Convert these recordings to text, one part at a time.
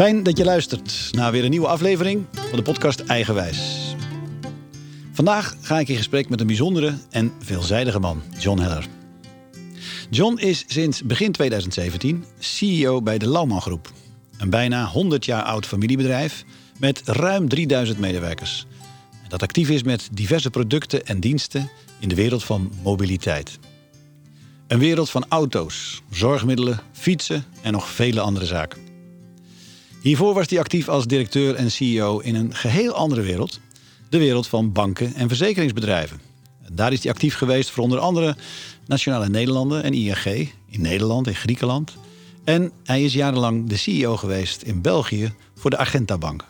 Fijn dat je luistert naar weer een nieuwe aflevering van de podcast Eigenwijs. Vandaag ga ik in gesprek met een bijzondere en veelzijdige man, John Heller. John is sinds begin 2017 CEO bij de Lauwman Groep. Een bijna 100 jaar oud familiebedrijf met ruim 3000 medewerkers. Dat actief is met diverse producten en diensten in de wereld van mobiliteit. Een wereld van auto's, zorgmiddelen, fietsen en nog vele andere zaken. Hiervoor was hij actief als directeur en CEO in een geheel andere wereld, de wereld van banken en verzekeringsbedrijven. Daar is hij actief geweest voor onder andere Nationale Nederlanden en ING in Nederland en Griekenland. En hij is jarenlang de CEO geweest in België voor de Argenta Bank.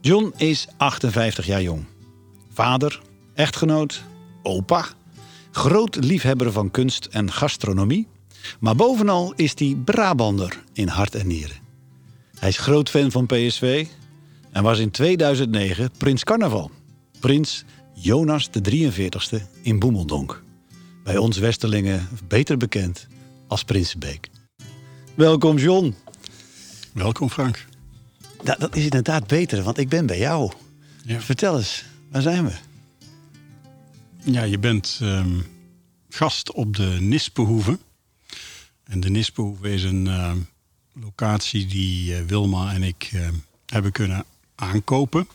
John is 58 jaar jong. Vader, echtgenoot, opa, groot liefhebber van kunst en gastronomie. Maar bovenal is hij Brabander in hart en nieren. Hij is groot fan van PSV en was in 2009 Prins Carnaval. Prins Jonas de 43ste in Boemeldonk. Bij ons Westerlingen beter bekend als Prinsenbeek. Welkom John. Welkom Frank. Dat, dat is inderdaad beter, want ik ben bij jou. Ja. Vertel eens, waar zijn we? Ja, je bent ehm, gast op de Nispehoeve. En de Nispehoeve is een ehm, locatie die eh, Wilma en ik ehm, hebben kunnen aankopen.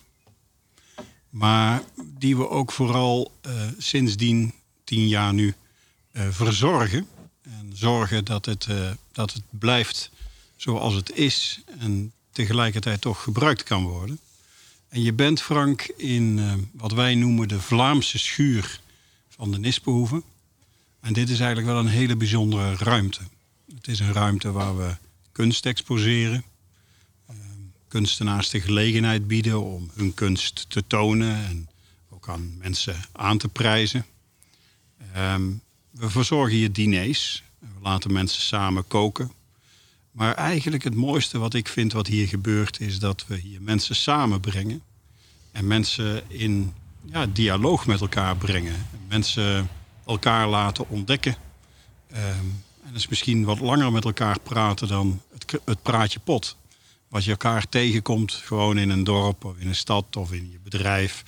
Maar die we ook vooral uh, sindsdien, tien jaar nu, verzorgen. En zorgen dat het, dat het blijft zoals het is. En tegelijkertijd toch gebruikt kan worden. En je bent, Frank, in wat wij noemen de Vlaamse schuur van de Nispehoeve. En dit is eigenlijk wel een hele bijzondere ruimte. Het is een ruimte waar we kunst exposeren. Uh, kunstenaars de gelegenheid bieden om hun kunst te tonen en ook aan mensen aan te prijzen. Uh, we verzorgen hier diners. We laten mensen samen koken. Maar eigenlijk het mooiste wat ik vind wat hier gebeurt... is dat we hier mensen samenbrengen. En mensen in ja, dialoog met elkaar brengen. Mensen elkaar laten ontdekken. En is misschien wat langer met elkaar praten dan het, het praatje pot. Wat je elkaar tegenkomt gewoon in een dorp of in een stad of in je bedrijf.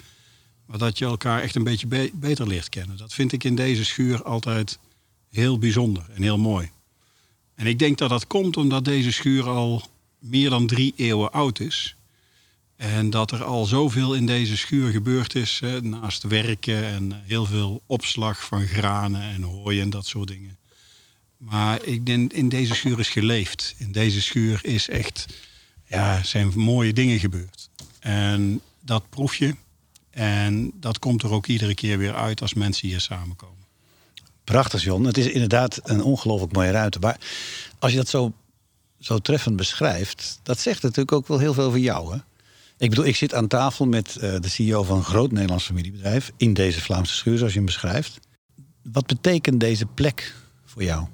Maar dat je elkaar echt een beetje be beter leert kennen. Dat vind ik in deze schuur altijd heel bijzonder en heel mooi. En ik denk dat dat komt omdat deze schuur al meer dan drie eeuwen oud is. En dat er al zoveel in deze schuur gebeurd is. Naast werken en heel veel opslag van granen en hooi en dat soort dingen. Maar ik denk, in deze schuur is geleefd. In deze schuur is echt, ja, zijn mooie dingen gebeurd. En dat proef je. En dat komt er ook iedere keer weer uit als mensen hier samenkomen. Prachtig, John. Het is inderdaad een ongelooflijk mooie ruimte. Maar als je dat zo, zo treffend beschrijft, dat zegt natuurlijk ook wel heel veel voor jou. Hè? Ik bedoel, ik zit aan tafel met uh, de CEO van een groot Nederlands familiebedrijf in deze Vlaamse schuur, zoals je hem beschrijft. Wat betekent deze plek voor jou?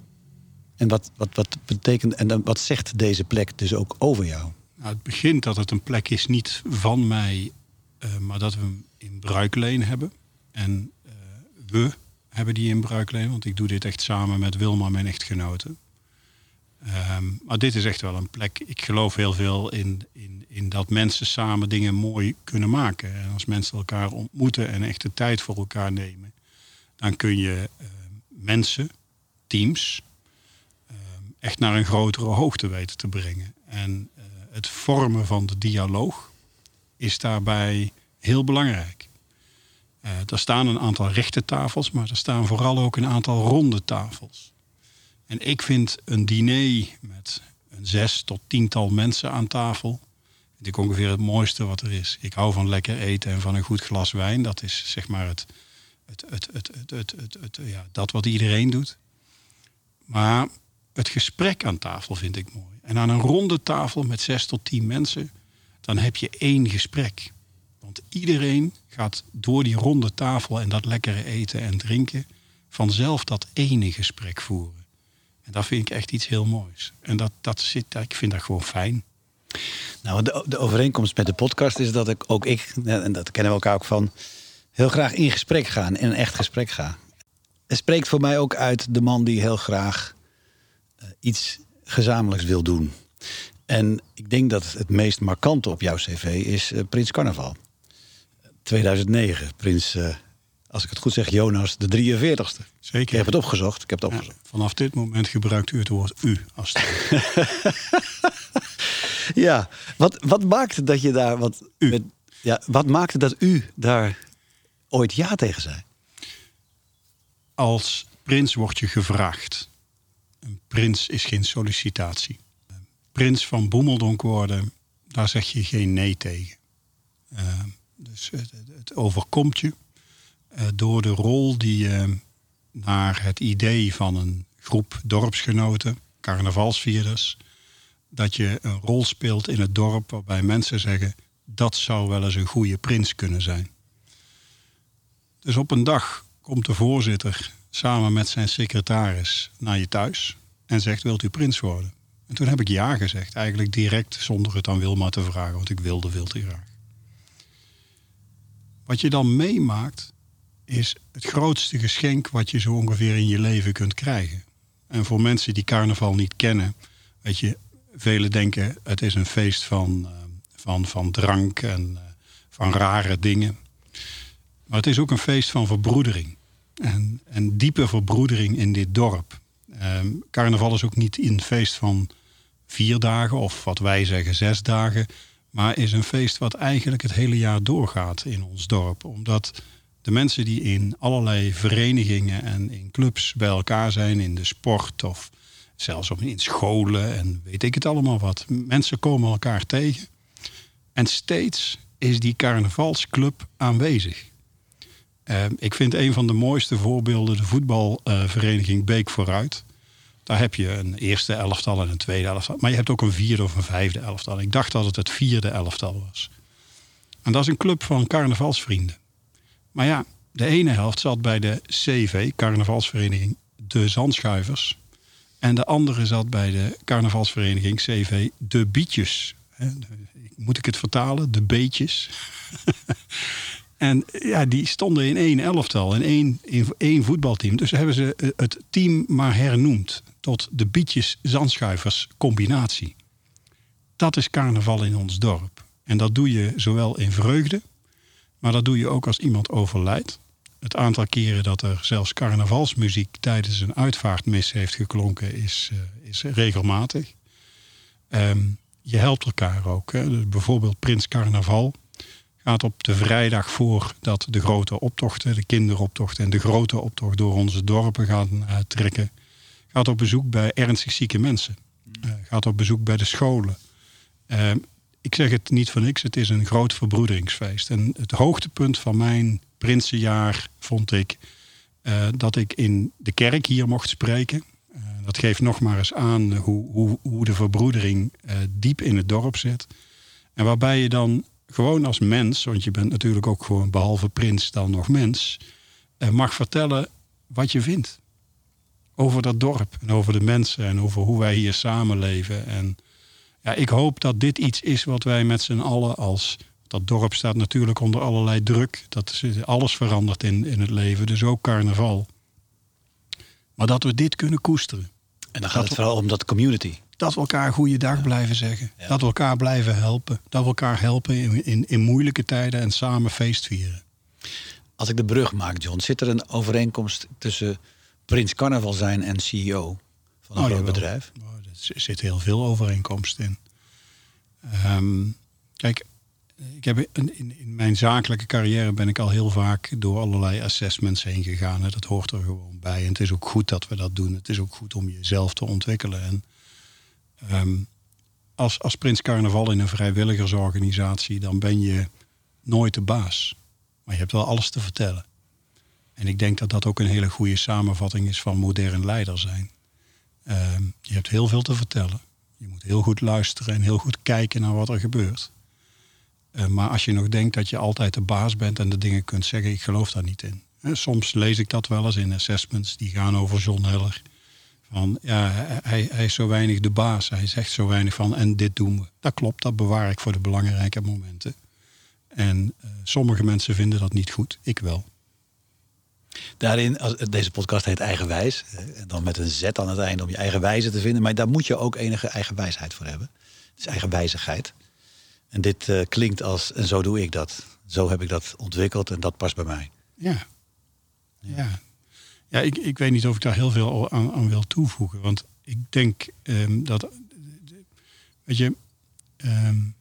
En wat, wat, wat betekent en wat zegt deze plek dus ook over jou? Nou, het begint dat het een plek is niet van mij, uh, maar dat we hem in bruikleen hebben. En uh, we hebben die in bruikleen, want ik doe dit echt samen met Wilma, mijn echtgenote. Um, maar dit is echt wel een plek. Ik geloof heel veel in, in, in dat mensen samen dingen mooi kunnen maken. En als mensen elkaar ontmoeten en echt de tijd voor elkaar nemen, dan kun je uh, mensen, teams, echt naar een grotere hoogte weten te brengen. En uh, het vormen van de dialoog is daarbij heel belangrijk. Uh, er staan een aantal rechte tafels, maar er staan vooral ook een aantal ronde tafels. En ik vind een diner met een zes tot tiental mensen aan tafel. Vind ik ongeveer het mooiste wat er is. Ik hou van lekker eten en van een goed glas wijn. Dat is zeg maar het, het, het, het, het, het ja, dat wat iedereen doet. Maar het gesprek aan tafel vind ik mooi. En aan een ronde tafel met zes tot tien mensen, dan heb je één gesprek. Want iedereen gaat door die ronde tafel en dat lekkere eten en drinken vanzelf dat ene gesprek voeren. En dat vind ik echt iets heel moois. En dat, dat zit, ik vind dat gewoon fijn. Nou, de, de overeenkomst met de podcast is dat ik ook ik, en dat kennen we elkaar ook van, heel graag in gesprek gaan, in een echt gesprek ga. Het spreekt voor mij ook uit de man die heel graag iets gezamenlijks wil doen. En ik denk dat het meest markante op jouw cv is uh, Prins Carnaval. 2009, Prins, uh, als ik het goed zeg, Jonas de 43ste. Zeker. Ik heb het opgezocht. Ik heb het opgezocht. Ja, vanaf dit moment gebruikt u het woord u als Ja, wat, wat maakte dat je daar... Wat, u. Met, ja, wat maakte dat u daar ooit ja tegen zei? Als prins word je gevraagd. Prins is geen sollicitatie. Prins van Boemeldonk worden, daar zeg je geen nee tegen. Uh, dus het, overkomt je uh, door de rol die je naar het idee van een groep dorpsgenoten, carnavalsvierders, dat je een rol speelt in het dorp waarbij mensen zeggen dat zou wel eens een goede prins kunnen zijn. Dus op een dag komt de voorzitter samen met zijn secretaris naar je thuis en zegt: Wilt u prins worden? En toen heb ik ja gezegd, eigenlijk direct zonder het aan Wilma te vragen, want ik wilde te graag. Wat je dan meemaakt, is het grootste geschenk wat je zo ongeveer in je leven kunt krijgen. En voor mensen die carnaval niet kennen, weet je, velen denken het is een feest van, van, van drank en van rare dingen. Maar het is ook een feest van verbroedering. En, en diepe verbroedering in dit dorp. Um, carnaval is ook niet een feest van vier dagen of wat wij zeggen zes dagen. Maar is een feest wat eigenlijk het hele jaar doorgaat in ons dorp. Omdat de mensen die in allerlei verenigingen en in clubs bij elkaar zijn, in de sport of zelfs in scholen en weet ik het allemaal wat. Mensen komen elkaar tegen. En steeds is die carnavalsclub aanwezig. Uh, ik vind een van de mooiste voorbeelden de voetbalvereniging Beek Vooruit. Daar heb je een eerste elftal en een tweede elftal. Maar je hebt ook een vierde of een vijfde elftal. Ik dacht dat het het vierde elftal was. En dat is een club van carnavalsvrienden. Maar ja, de ene helft zat bij de CV, carnavalsvereniging De Zandschuivers. En de andere zat bij de carnavalsvereniging CV De Bietjes. Moet ik het vertalen? De Beetjes. En ja, die stonden in één elftal, in één, in één voetbalteam. Dus hebben ze het team maar hernoemd tot de Bietjes Zandschuivers combinatie. Dat is carnaval in ons dorp. En dat doe je zowel in vreugde, maar dat doe je ook als iemand overlijdt. Het aantal keren dat er zelfs carnavalsmuziek tijdens een uitvaartmis heeft geklonken is, uh, is regelmatig. Um, je helpt elkaar ook. Hè. Dus bijvoorbeeld Prins Carnaval gaat op de vrijdag voordat de grote optochten, de kinderoptocht en de grote optocht door onze dorpen gaan uh, trekken, gaat op bezoek bij ernstig zieke mensen. Uh, gaat op bezoek bij de scholen. Uh, ik zeg het niet voor niks, het is een groot verbroederingsfeest. En het hoogtepunt van mijn prinsenjaar vond ik dat ik in de kerk hier mocht spreken. dat geeft nog maar eens aan hoe, hoe, hoe de verbroedering diep in het dorp zit. En waarbij je dan gewoon als mens, want je bent natuurlijk ook gewoon behalve prins dan nog mens, mag vertellen wat je vindt. Over dat dorp en over de mensen en over hoe wij hier samenleven. En ja, ik hoop dat dit iets is wat wij met z'n allen als. Dat dorp staat natuurlijk onder allerlei druk. Dat is, alles verandert in, in het leven, dus ook carnaval. Maar dat we dit kunnen koesteren. En dan gaat dat het vooral om dat community. Dat we elkaar goede dag blijven zeggen. Dat we elkaar blijven helpen. Dat we elkaar helpen in, in, in moeilijke tijden en samen feest vieren. Als ik de brug maak, John, zit er een overeenkomst tussen Prins Carnaval zijn en CEO van een oh, groot jawel. bedrijf? Oh, er zit heel veel overeenkomst in. Um, kijk, ik heb in, in, in, mijn zakelijke carrière ben ik al heel vaak door allerlei assessments heen gegaan. Dat hoort er gewoon bij. En het is ook goed dat we dat doen. Het is ook goed om jezelf te ontwikkelen. En um, als, als Prins Carnaval in een vrijwilligersorganisatie, dan ben je nooit de baas. Maar je hebt wel alles te vertellen. En ik denk dat dat ook een hele goede samenvatting is van modern leider zijn. Um, je hebt heel veel te vertellen. Je moet heel goed luisteren en heel goed kijken naar wat er gebeurt. Uh, maar als je nog denkt dat je altijd de baas bent en de dingen kunt zeggen, ik geloof daar niet in. Soms lees ik dat wel eens in assessments die gaan over John Heller. Van ja, hij, hij is zo weinig de baas. Hij zegt zo weinig van en dit doen we. Dat klopt, dat bewaar ik voor de belangrijke momenten. En uh, sommige mensen vinden dat niet goed. Ik wel. Daarin, als, deze podcast heet Eigenwijs. En dan met een Z aan het einde om je eigen wijze te vinden. Maar daar moet je ook enige eigen wijsheid voor hebben. Is eigenwijzigheid. En dit uh, klinkt als, en zo doe ik dat. Zo heb ik dat ontwikkeld en dat past bij mij. Ja. Ja. Ja, ik, ik weet niet of ik daar heel veel aan, aan wil toevoegen. Want ik denk um, dat. Weet je. Um,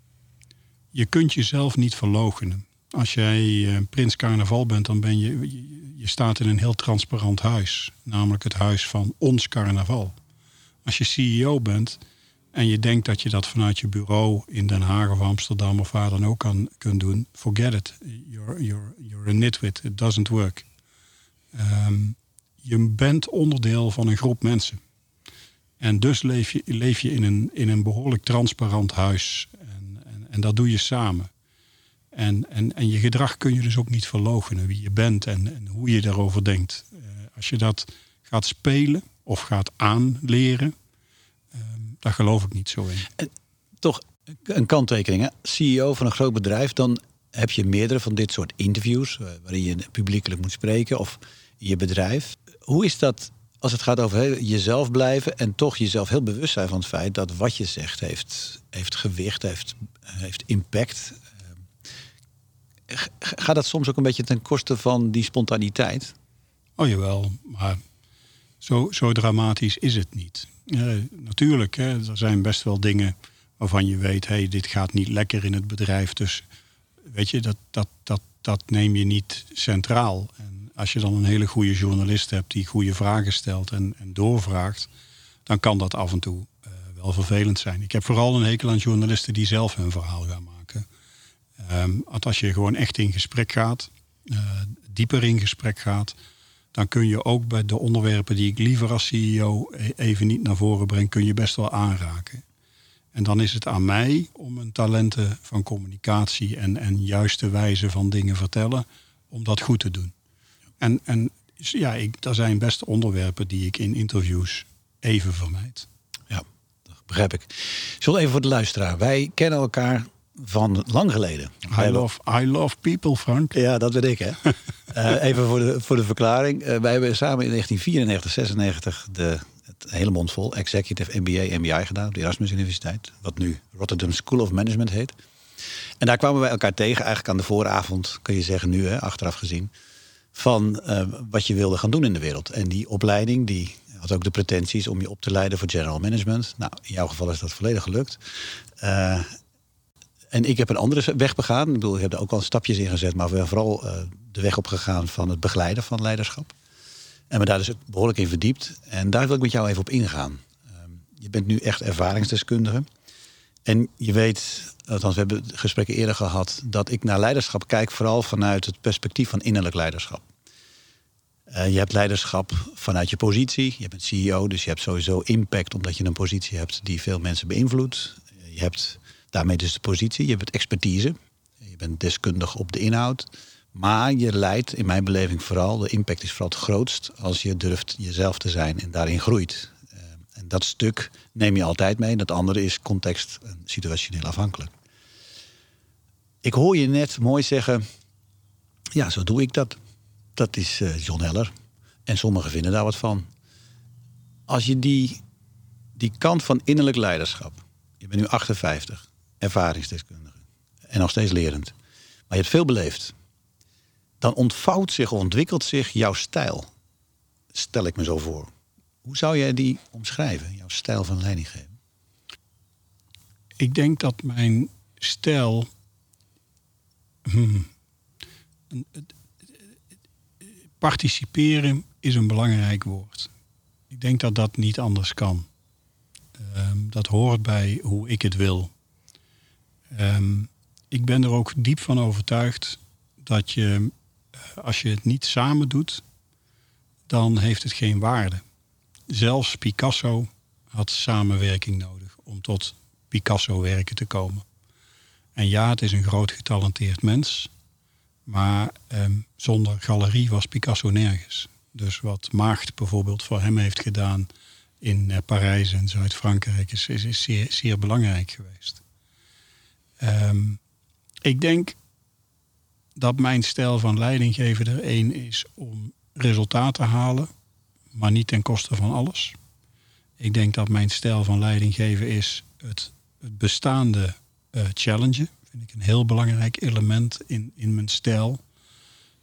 je kunt jezelf niet verloochenen. Als jij uh, prins carnaval bent, dan ben je, je, je. staat in een heel transparant huis. Namelijk het huis van ons carnaval. Als je CEO bent en je denkt dat je dat vanuit je bureau in Den Haag of Amsterdam of waar dan ook kan, kunt doen, forget it. You're, you're, you're a nitwit. It doesn't work. Um, je bent onderdeel van een groep mensen. En dus leef je, leef je in, een, in een behoorlijk transparant huis. En, en, en dat doe je samen. En, en, en je gedrag kun je dus ook niet verloochenen, wie je bent en, en hoe je daarover denkt. Uh, als je dat gaat spelen of gaat aanleren, uh, daar geloof ik niet zo in. En toch een kanttekening? CEO van een groot bedrijf, dan heb je meerdere van dit soort interviews uh, waarin je publiekelijk moet spreken of je bedrijf. Hoe is dat als het gaat over jezelf blijven en toch jezelf heel bewust zijn van het feit dat wat je zegt heeft, heeft gewicht, heeft, heeft impact. Gaat dat soms ook een beetje ten koste van die spontaniteit? Oh jawel, maar zo, zo dramatisch is het niet. natuurlijk, hè, er zijn best wel dingen waarvan je weet, hey, dit gaat niet lekker in het bedrijf. Dus weet je, dat, dat, dat, dat neem je niet centraal. En als je dan een hele goede journalist hebt die goede vragen stelt en, en doorvraagt, dan kan dat af en toe uh, wel vervelend zijn. Ik heb vooral een hekel aan journalisten die zelf hun verhaal gaan maken. Um, als je gewoon echt in gesprek gaat, uh, dieper in gesprek gaat, dan kun je ook bij de onderwerpen die ik liever als CEO e-, even niet naar voren breng, kun je best wel aanraken. En dan is het aan mij om mijn talenten van communicatie en, en juiste wijze van dingen vertellen, om dat goed te doen. En, en ja, ik, er zijn best onderwerpen die ik in interviews even vermijd. Ja, dat begrijp ik. Zullen even voor de luisteraar. Wij kennen elkaar van lang geleden. I love, I love people, Frank. Ja, dat weet ik, hè. uh, even voor de, voor de verklaring. Uh, wij hebben samen in 1994, 96 de, het hele mond vol Executive MBA, MBI gedaan op de Erasmus Universiteit. Wat nu Rotterdam School of Management heet. En daar kwamen wij elkaar tegen, eigenlijk aan de vooravond, kun je zeggen nu, hè, achteraf gezien van uh, wat je wilde gaan doen in de wereld. En die opleiding die had ook de pretenties om je op te leiden voor general management. Nou, in jouw geval is dat volledig gelukt. Uh, en ik heb een andere weg begaan. Ik bedoel, ik heb er ook wel stapjes in gezet, maar we hebben vooral uh, de weg op gegaan van het begeleiden van leiderschap. En me daar dus behoorlijk in verdiept. En daar wil ik met jou even op ingaan. je bent nu echt ervaringsdeskundige. En je weet, althans we hebben gesprekken eerder gehad, dat ik naar leiderschap kijk vooral vanuit het perspectief van innerlijk leiderschap. Uh, je hebt leiderschap vanuit je positie. Je bent CEO, dus je hebt sowieso impact omdat je een positie hebt die veel mensen beïnvloedt. Je hebt daarmee dus de positie, je hebt expertise. Je bent deskundig op de inhoud. Maar je leidt, in mijn beleving vooral, de impact is vooral het grootst als je durft jezelf te zijn en daarin groeit. En dat stuk neem je altijd mee. Dat andere is context en situationeel afhankelijk. Ik hoor je net mooi zeggen, ja, zo doe ik dat. Dat is uh, John Heller. En sommigen vinden daar wat van. Als je die, die kant van innerlijk leiderschap, je bent nu 58, ervaringsdeskundige en nog steeds lerend, maar je hebt veel beleefd, dan ontvouwt zich, ontwikkelt zich jouw stijl. Stel ik me zo voor. Hoe zou jij die omschrijven, jouw stijl van leidinggeven? Ik denk dat mijn stijl. Hmm, participeren is een belangrijk woord. Ik denk dat dat niet anders kan. Um, dat hoort bij hoe ik het wil. Um, ik ben er ook diep van overtuigd dat je, eh, als je het niet samen doet, dan heeft het geen waarde zelfs Picasso had samenwerking nodig om tot Picasso-werken te komen. En ja, het is een groot getalenteerd mens, maar ehm, zonder galerie was Picasso nergens. Dus wat Maagd bijvoorbeeld voor hem heeft gedaan in uh, Parijs en Zuid-Frankrijk is, is, is, zeer, belangrijk geweest. Um, ik denk dat mijn stijl van leidinggeven er één is om resultaat te halen maar niet ten koste van alles. Ik denk dat mijn stijl van leiding geven is het het bestaande uh, challengen. Vind ik een heel belangrijk element in, in mijn stijl.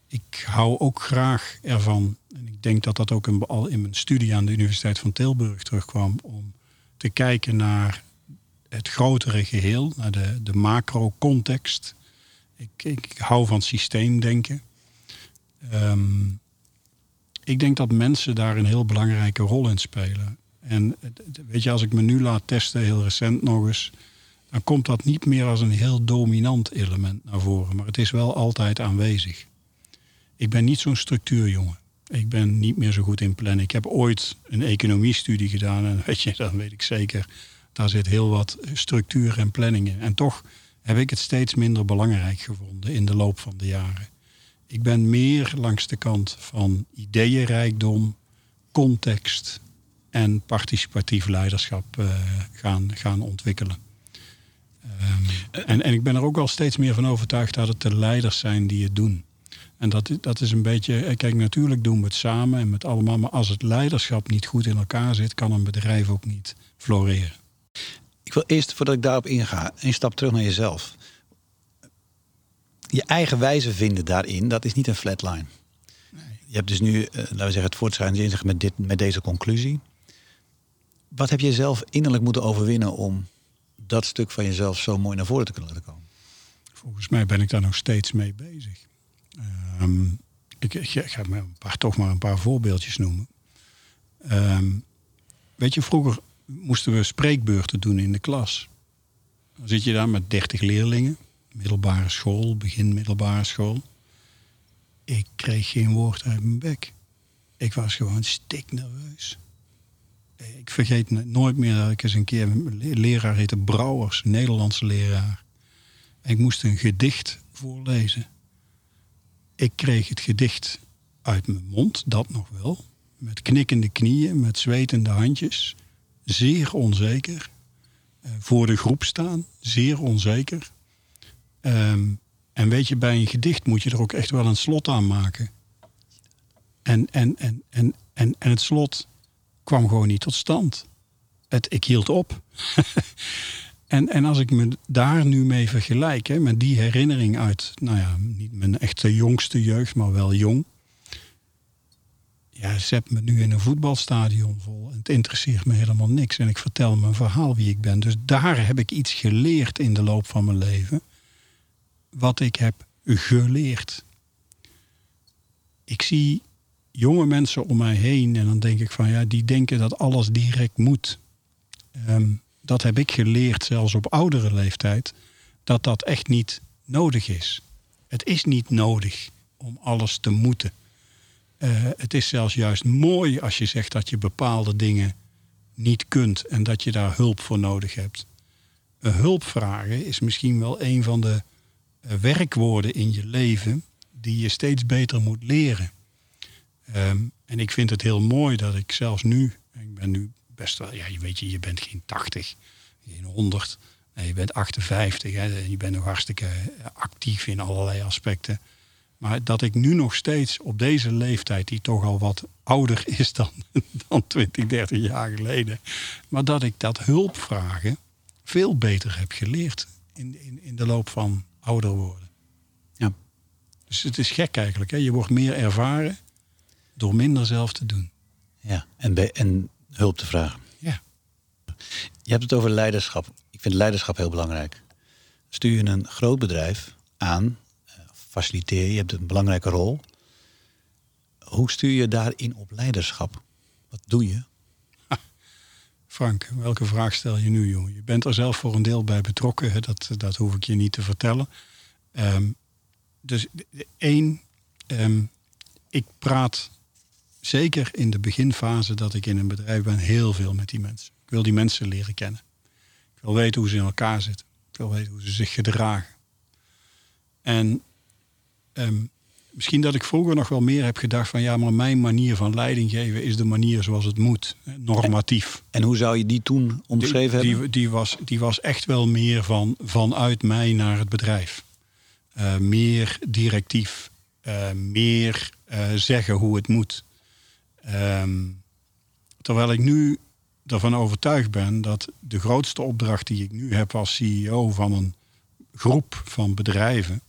Ik hou ook graag ervan, en ik denk dat dat ook in, al in mijn studie aan de Universiteit van Tilburg terugkwam, om te kijken naar het grotere geheel, naar de, de macro-context. Ik, ik hou van systeemdenken. Um, ik denk dat mensen daar een heel belangrijke rol in spelen. En weet je, als ik me nu laat testen, heel recent nog eens, dan komt dat niet meer als een heel dominant element naar voren. Maar het is wel altijd aanwezig. Ik ben niet zo'n structuurjongen. Ik ben niet meer zo goed in plannen. Ik heb ooit een economiestudie gedaan en weet je, dan weet ik zeker, daar zit heel wat structuur en planning in. En toch heb ik het steeds minder belangrijk gevonden in de loop van de jaren. Ik ben meer langs de kant van ideeënrijkdom, context en participatief leiderschap uh, gaan, gaan ontwikkelen. Um, en, en ik ben er ook wel steeds meer van overtuigd dat het de leiders zijn die het doen. En dat, dat is een beetje, eh, kijk, natuurlijk doen we het samen en met allemaal, maar als het leiderschap niet goed in elkaar zit, kan een bedrijf ook niet floreren. Ik wil eerst, voordat ik daarop inga, een stap terug naar jezelf je eigen wijze vinden daarin, dat is niet een flatline. Nee. Je hebt dus nu, uh, laten we zeggen, het voortschrijdende inzicht met, dit, met deze conclusie. Wat heb je zelf innerlijk moeten overwinnen om dat stuk van jezelf zo mooi naar voren te kunnen laten komen? Volgens mij ben ik daar nog steeds mee bezig. Um, ik, ik, ga toch maar een paar voorbeeldjes noemen. Um, weet je, vroeger moesten we spreekbeurten doen in de klas. Dan zit je daar met 30 leerlingen middelbare school, begin middelbare school. Ik kreeg geen woord uit mijn bek. Ik was gewoon stiknerveus. Ik vergeet nooit meer dat ik eens een keer... leraar heette Brouwers, Nederlandse leraar. Ik moest een gedicht voorlezen. Ik kreeg het gedicht uit mijn mond, dat nog wel. Met knikkende knieën, met zwetende handjes. Zeer onzeker. Eh, voor de groep staan, zeer onzeker. Ehm, en weet je, bij een gedicht moet je er ook echt wel een slot aan maken. En, en, en, en, en, en het slot kwam gewoon niet tot stand. Het, ik hield op. en, en als ik me daar nu mee vergelijk, hè, met die herinnering uit, nou ja, niet mijn echte jongste jeugd, maar wel jong. Ja, zet me nu in een voetbalstadion vol. En het interesseert me helemaal niks. En ik vertel mijn verhaal wie ik ben. Dus daar heb ik iets geleerd in de loop van mijn leven wat ik heb geleerd. Ik zie jonge mensen om mij heen en dan denk ik van ja, die denken dat alles direct moet. Ehm, dat heb ik geleerd, zelfs op oudere leeftijd, dat dat echt niet nodig is. Het is niet nodig om alles te moeten. Uh, het is zelfs juist mooi als je zegt dat je bepaalde dingen niet kunt en dat je daar hulp voor nodig hebt. Een hulp vragen is misschien wel een van de eh, werkwoorden in je leven die je steeds beter moet leren. Ehm, en ik vind het heel mooi dat ik zelfs nu, ik ben nu best wel, ja, je weet je, je bent geen 80, geen 100, nee, je bent 58 hè, en je bent nog hartstikke eh, actief in allerlei aspecten. Maar dat ik nu nog steeds op deze leeftijd, die toch al wat ouder is dan, dan 20, 30 jaar geleden, maar dat ik dat hulp vragen veel beter heb geleerd in, in, in de loop van ouder worden. Ja. Dus het is gek eigenlijk. Hè? Je wordt meer ervaren door minder zelf te doen. Ja, en, en hulp te vragen. Ja. Je hebt het over leiderschap. Ik vind leiderschap heel belangrijk. Stuur je een groot bedrijf aan, eh, faciliteer je, je hebt een belangrijke rol. Hoe stuur je daarin op leiderschap? Wat doe je? Frank, welke vraag stel je nu, jongen? Je bent er zelf voor een deel bij betrokken, hè? Dat, dat hoef ik je niet te vertellen. Um, dus één, um, ik praat zeker in de beginfase dat ik in een bedrijf ben heel veel met die mensen. Ik wil die mensen leren kennen. Ik wil weten hoe ze in elkaar zitten. Ik wil weten hoe ze zich gedragen. En um, misschien dat ik vroeger nog wel meer heb gedacht van ja, maar mijn manier van leiding geven is de manier zoals het moet, normatief. En, hoe zou je die toen omschreven die, hebben? Die, die, was, die was echt wel meer van vanuit mij naar het bedrijf. Uh, meer directief, uh, meer uh, zeggen hoe het moet. Um, terwijl ik nu ervan overtuigd ben dat de grootste opdracht die ik nu heb als CEO van een groep van bedrijven,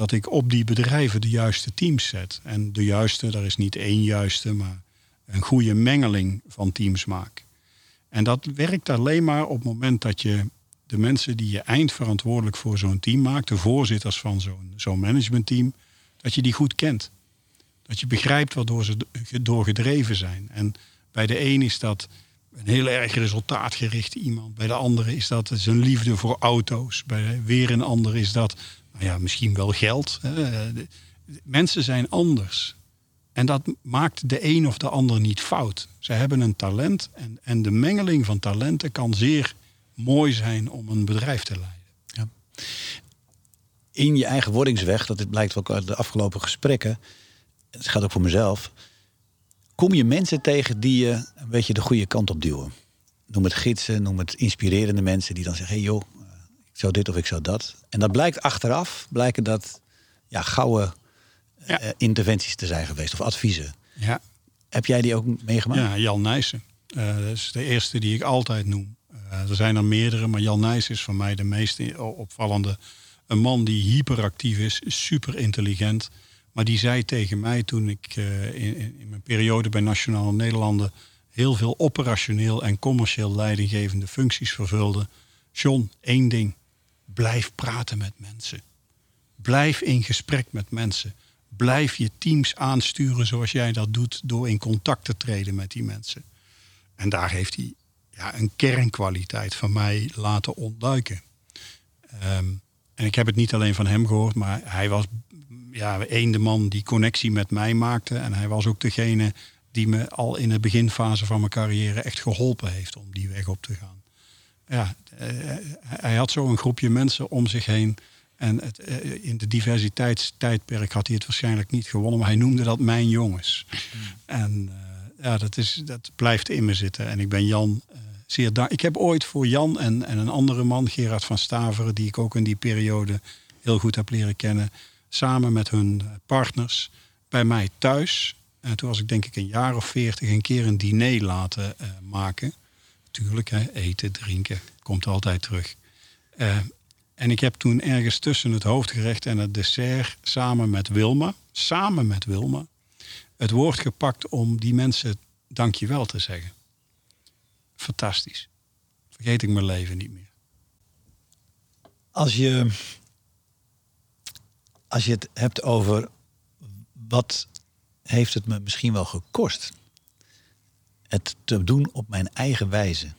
dat ik op die bedrijven de juiste teams zet. En de juiste, daar is niet één juiste, maar een goede mengeling van teams maak. En dat werkt alleen maar op het moment dat je de mensen die je eindverantwoordelijk voor zo'n team maakt, de voorzitters van zo'n zo'n managementteam, dat je die goed kent. Dat je begrijpt waardoor ze door gedreven zijn. En bij de een is dat een heel erg resultaatgericht iemand. Bij de andere is dat zijn liefde voor auto's. Bij weer een ander is dat ja, misschien wel geld. Mensen zijn anders. En dat maakt de een of de ander niet fout. Ze hebben een talent en, en de mengeling van talenten kan zeer mooi zijn om een bedrijf te leiden. Ja. In je eigen wordingsweg, dat blijkt ook uit de afgelopen gesprekken, het gaat ook voor mezelf, kom je mensen tegen die je een beetje de goede kant op duwen. Noem het gidsen, noem het inspirerende mensen die dan zeggen: hey joh, zou dit of ik zou dat. En dat blijkt achteraf, blijken dat ja, gouden ja. Eh, interventies te zijn geweest of adviezen. Ja. Heb jij die ook meegemaakt? Ja, Jan Nijssen. Uh, dat is de eerste die ik altijd noem. Uh, er zijn er meerdere, maar Jan Nijssen is voor mij de meest opvallende. Een man die hyperactief is, super intelligent. Maar die zei tegen mij toen ik in, in, mijn periode bij Nationale Nederlanden heel veel operationeel en commercieel leidinggevende functies vervulde. John, één ding. Blijf praten met mensen. Blijf in gesprek met mensen blijf je teams aansturen zoals jij dat doet door in contact te treden met die mensen. En daar heeft hij ja, een kernkwaliteit van mij laten ontduiken. Ehm, en ik heb het niet alleen van hem gehoord, maar hij was ja, een de man die connectie met mij maakte. En hij was ook degene die me al in de beginfase van mijn carrière echt geholpen heeft om die weg op te gaan. Ja, eh, hij had zo een groepje mensen om zich heen en het, eh, in de diversiteitstijdperk had hij het waarschijnlijk niet gewonnen, maar hij noemde dat mijn jongens. Hmm. En uh, ja, dat, is, dat blijft in me zitten. En ik ben Jan uh, zeer dankbaar. Ik heb ooit voor Jan en, en een andere man, Gerard van Staveren, die ik ook in die periode heel goed heb leren kennen, samen met hun partners bij mij thuis. En toen was ik denk ik een jaar of veertig een keer een diner laten maken. Tuurlijk, hè, eten, drinken, komt altijd terug. En ik heb toen ergens tussen het hoofdgerecht en het dessert samen met Wilma, samen met Wilma, het woord gepakt om die mensen dankjewel te zeggen. Fantastisch. Vergeet ik mijn leven niet meer. Als je, als je het hebt over wat heeft het me misschien wel gekost het te doen op mijn eigen wijze.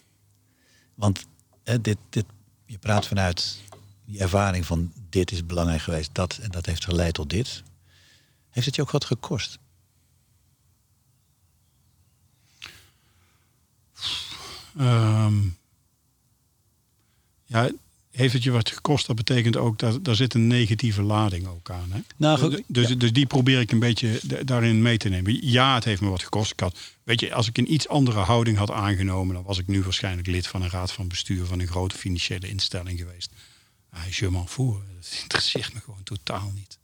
Want hè, dit, dit, je praat vanuit die ervaring van dit is belangrijk geweest, dat en dat heeft geleid tot dit. Heeft het je ook wat gekost? Um, ja, heeft het je wat gekost? Dat betekent ook dat daar zit een negatieve lading ook aan. Hè? Nou, goed, dus, dus die probeer ik een beetje daarin mee te nemen. Ja, het heeft me wat gekost. Ik had, weet je, als ik een iets andere houding had aangenomen, dan was ik nu waarschijnlijk lid van een raad van bestuur van een grote financiële instelling geweest. Ah, je m'en fout. Dat interesseert me gewoon totaal niet.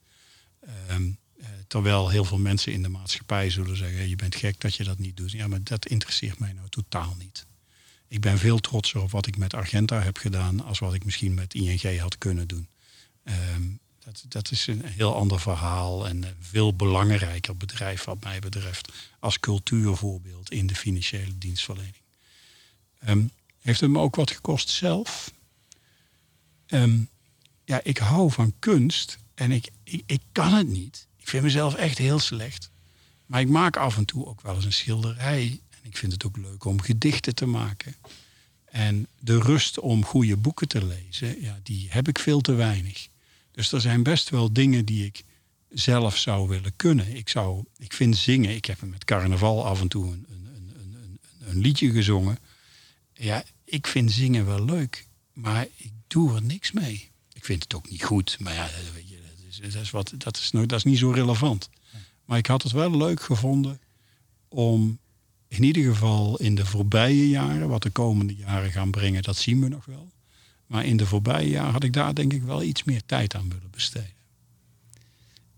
Ehm, eh, terwijl heel veel mensen in de maatschappij zullen zeggen: je bent gek dat je dat niet doet. Ja, maar dat interesseert mij nou totaal niet. Ik ben veel trotser op wat ik met Argenta heb gedaan als wat ik misschien met ING had kunnen doen. Ehm, dat, dat, is een heel ander verhaal en veel belangrijker bedrijf wat mij betreft als cultuurvoorbeeld in de financiële dienstverlening. Ehm, heeft het me ook wat gekost zelf? Ehm, ja, ik hou van kunst en ik, ik, ik kan het niet. Ik vind mezelf echt heel slecht. Maar ik maak af en toe ook wel eens een schilderij. Ik vind het ook leuk om gedichten te maken. En de rust om goede boeken te lezen, ja, die heb ik veel te weinig. Dus er zijn best wel dingen die ik zelf zou willen kunnen. Ik, zou, ik vind zingen, ik heb met carnaval af en toe een, een, een, een, een liedje gezongen. Ja, ik vind zingen wel leuk, maar ik doe er niks mee. Ik vind het ook niet goed, maar ja, weet je, dat, is, dat, is wat, dat, is, dat is niet zo relevant. Maar ik had het wel leuk gevonden om in ieder geval in de voorbije jaren, wat de komende jaren gaan brengen, dat zien we nog wel. Maar in de voorbije jaren had ik daar denk ik wel iets meer tijd aan willen besteden.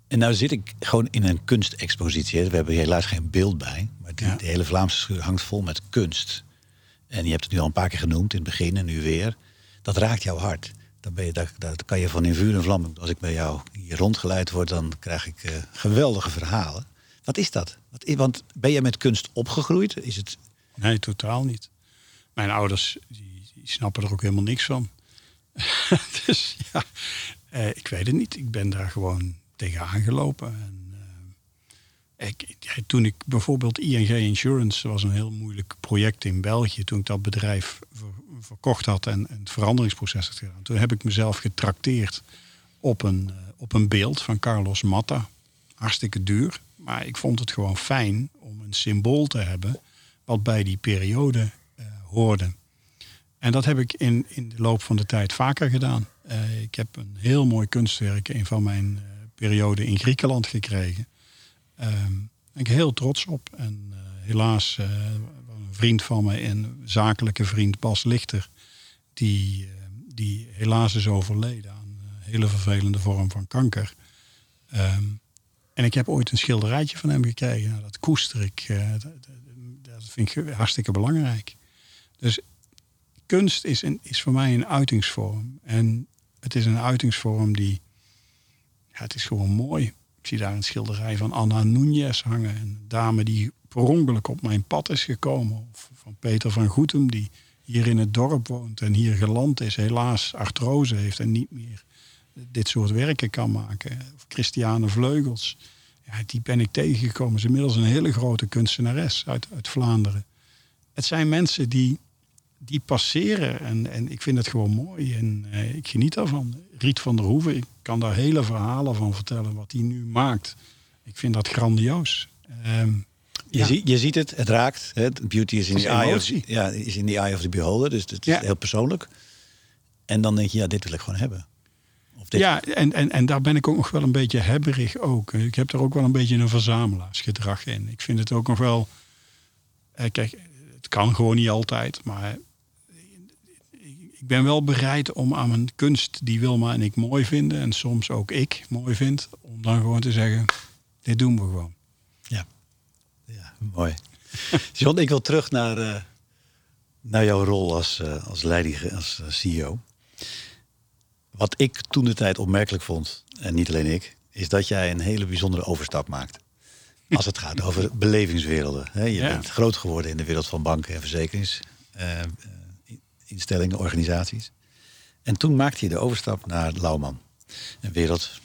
En nou zit ik gewoon in een kunstexpositie. We hebben helaas geen beeld bij, maar die, de hele Vlaamse schuur hangt vol met kunst. En je hebt het nu al een paar keer genoemd in het begin en nu weer. Dat raakt jouw hart. Dan ben je, daar, daar kan je van in vuur en vlam. Als ik bij jou hier rondgeleid word, dan krijg ik uh, geweldige verhalen. Wat is dat? Want ben je met kunst opgegroeid? Is het... Nee, totaal niet. Mijn ouders die, snappen er ook helemaal niks van. dus ja, eh, ik weet het niet. Ik ben daar gewoon tegenaan gelopen. En, eh, ik, toen ik bijvoorbeeld ING Insurance was een heel moeilijk project in België. Toen ik dat bedrijf verkocht had en, het veranderingsproces had gedaan. Toen heb ik mezelf getrakteerd op een, uh, op een beeld van Carlos Matta. Hartstikke duur. Maar ik vond het gewoon fijn om een symbool te hebben wat bij die periode hoorde. En dat heb ik in, in de loop van de tijd vaker gedaan. Uh, ik heb een heel mooi kunstwerk een van mijn uh, periode in Griekenland gekregen. Daar um, ben ik heel trots op. En helaas, een vriend van me, een zakelijke vriend, Bas Lichter, die, die helaas is overleden aan een hele vervelende vorm van kanker. Um, en ik heb ooit een schilderijtje van hem gekregen. Dat koester ik. Dat, dat vind ik hartstikke belangrijk. Dus kunst is, een, is voor mij een uitingsvorm. En het is een uitingsvorm die. Het is gewoon mooi. Ik zie daar een schilderij van Anna Núñez hangen. Een dame die per ongeluk op mijn pad is gekomen. Of van Peter van Goetem, die hier in het dorp woont en hier geland is. Helaas artrose heeft en niet meer dit soort werken kan maken. Of Christiane Vleugels. Ja, die ben ik tegengekomen. Ze is inmiddels een hele grote kunstenares uit, uit Vlaanderen. Het zijn mensen die die passeren. En, en ik vind het gewoon mooi en uh, ik geniet daarvan. Riet van der Hoeven, ik kan daar hele verhalen van vertellen wat hij nu maakt. Ik vind dat grandioos. Um, je, ja. zie, je ziet het, het raakt. Hè? Beauty is in, the eye of, ja, is in the eye of the beholder, dus het is ja. heel persoonlijk. En dan denk je, ja, dit wil ik gewoon hebben. Dit... Ja, en, en, en daar ben ik ook nog wel een beetje hebberig ook. Ik heb er ook wel een beetje een verzamelaarsgedrag in. Ik vind het ook nog wel... Eh, kijk, het kan gewoon niet altijd, maar ik ben wel bereid om aan mijn kunst die Wilma en ik mooi vinden, en soms ook ik mooi vind, om dan gewoon te zeggen, dit doen we gewoon. Ja, ja mooi. John, ik wil terug naar, uh, naar jouw rol als, uh, als leiding, als CEO. Wat ik toen de tijd opmerkelijk vond, en niet alleen ik, is dat jij een hele bijzondere overstap maakt. Als het gaat over belevingswerelden. Je bent groot geworden in de wereld van banken en verzekerings instellingen, organisaties. En toen maakte je de overstap naar Lauwman. Een wereld,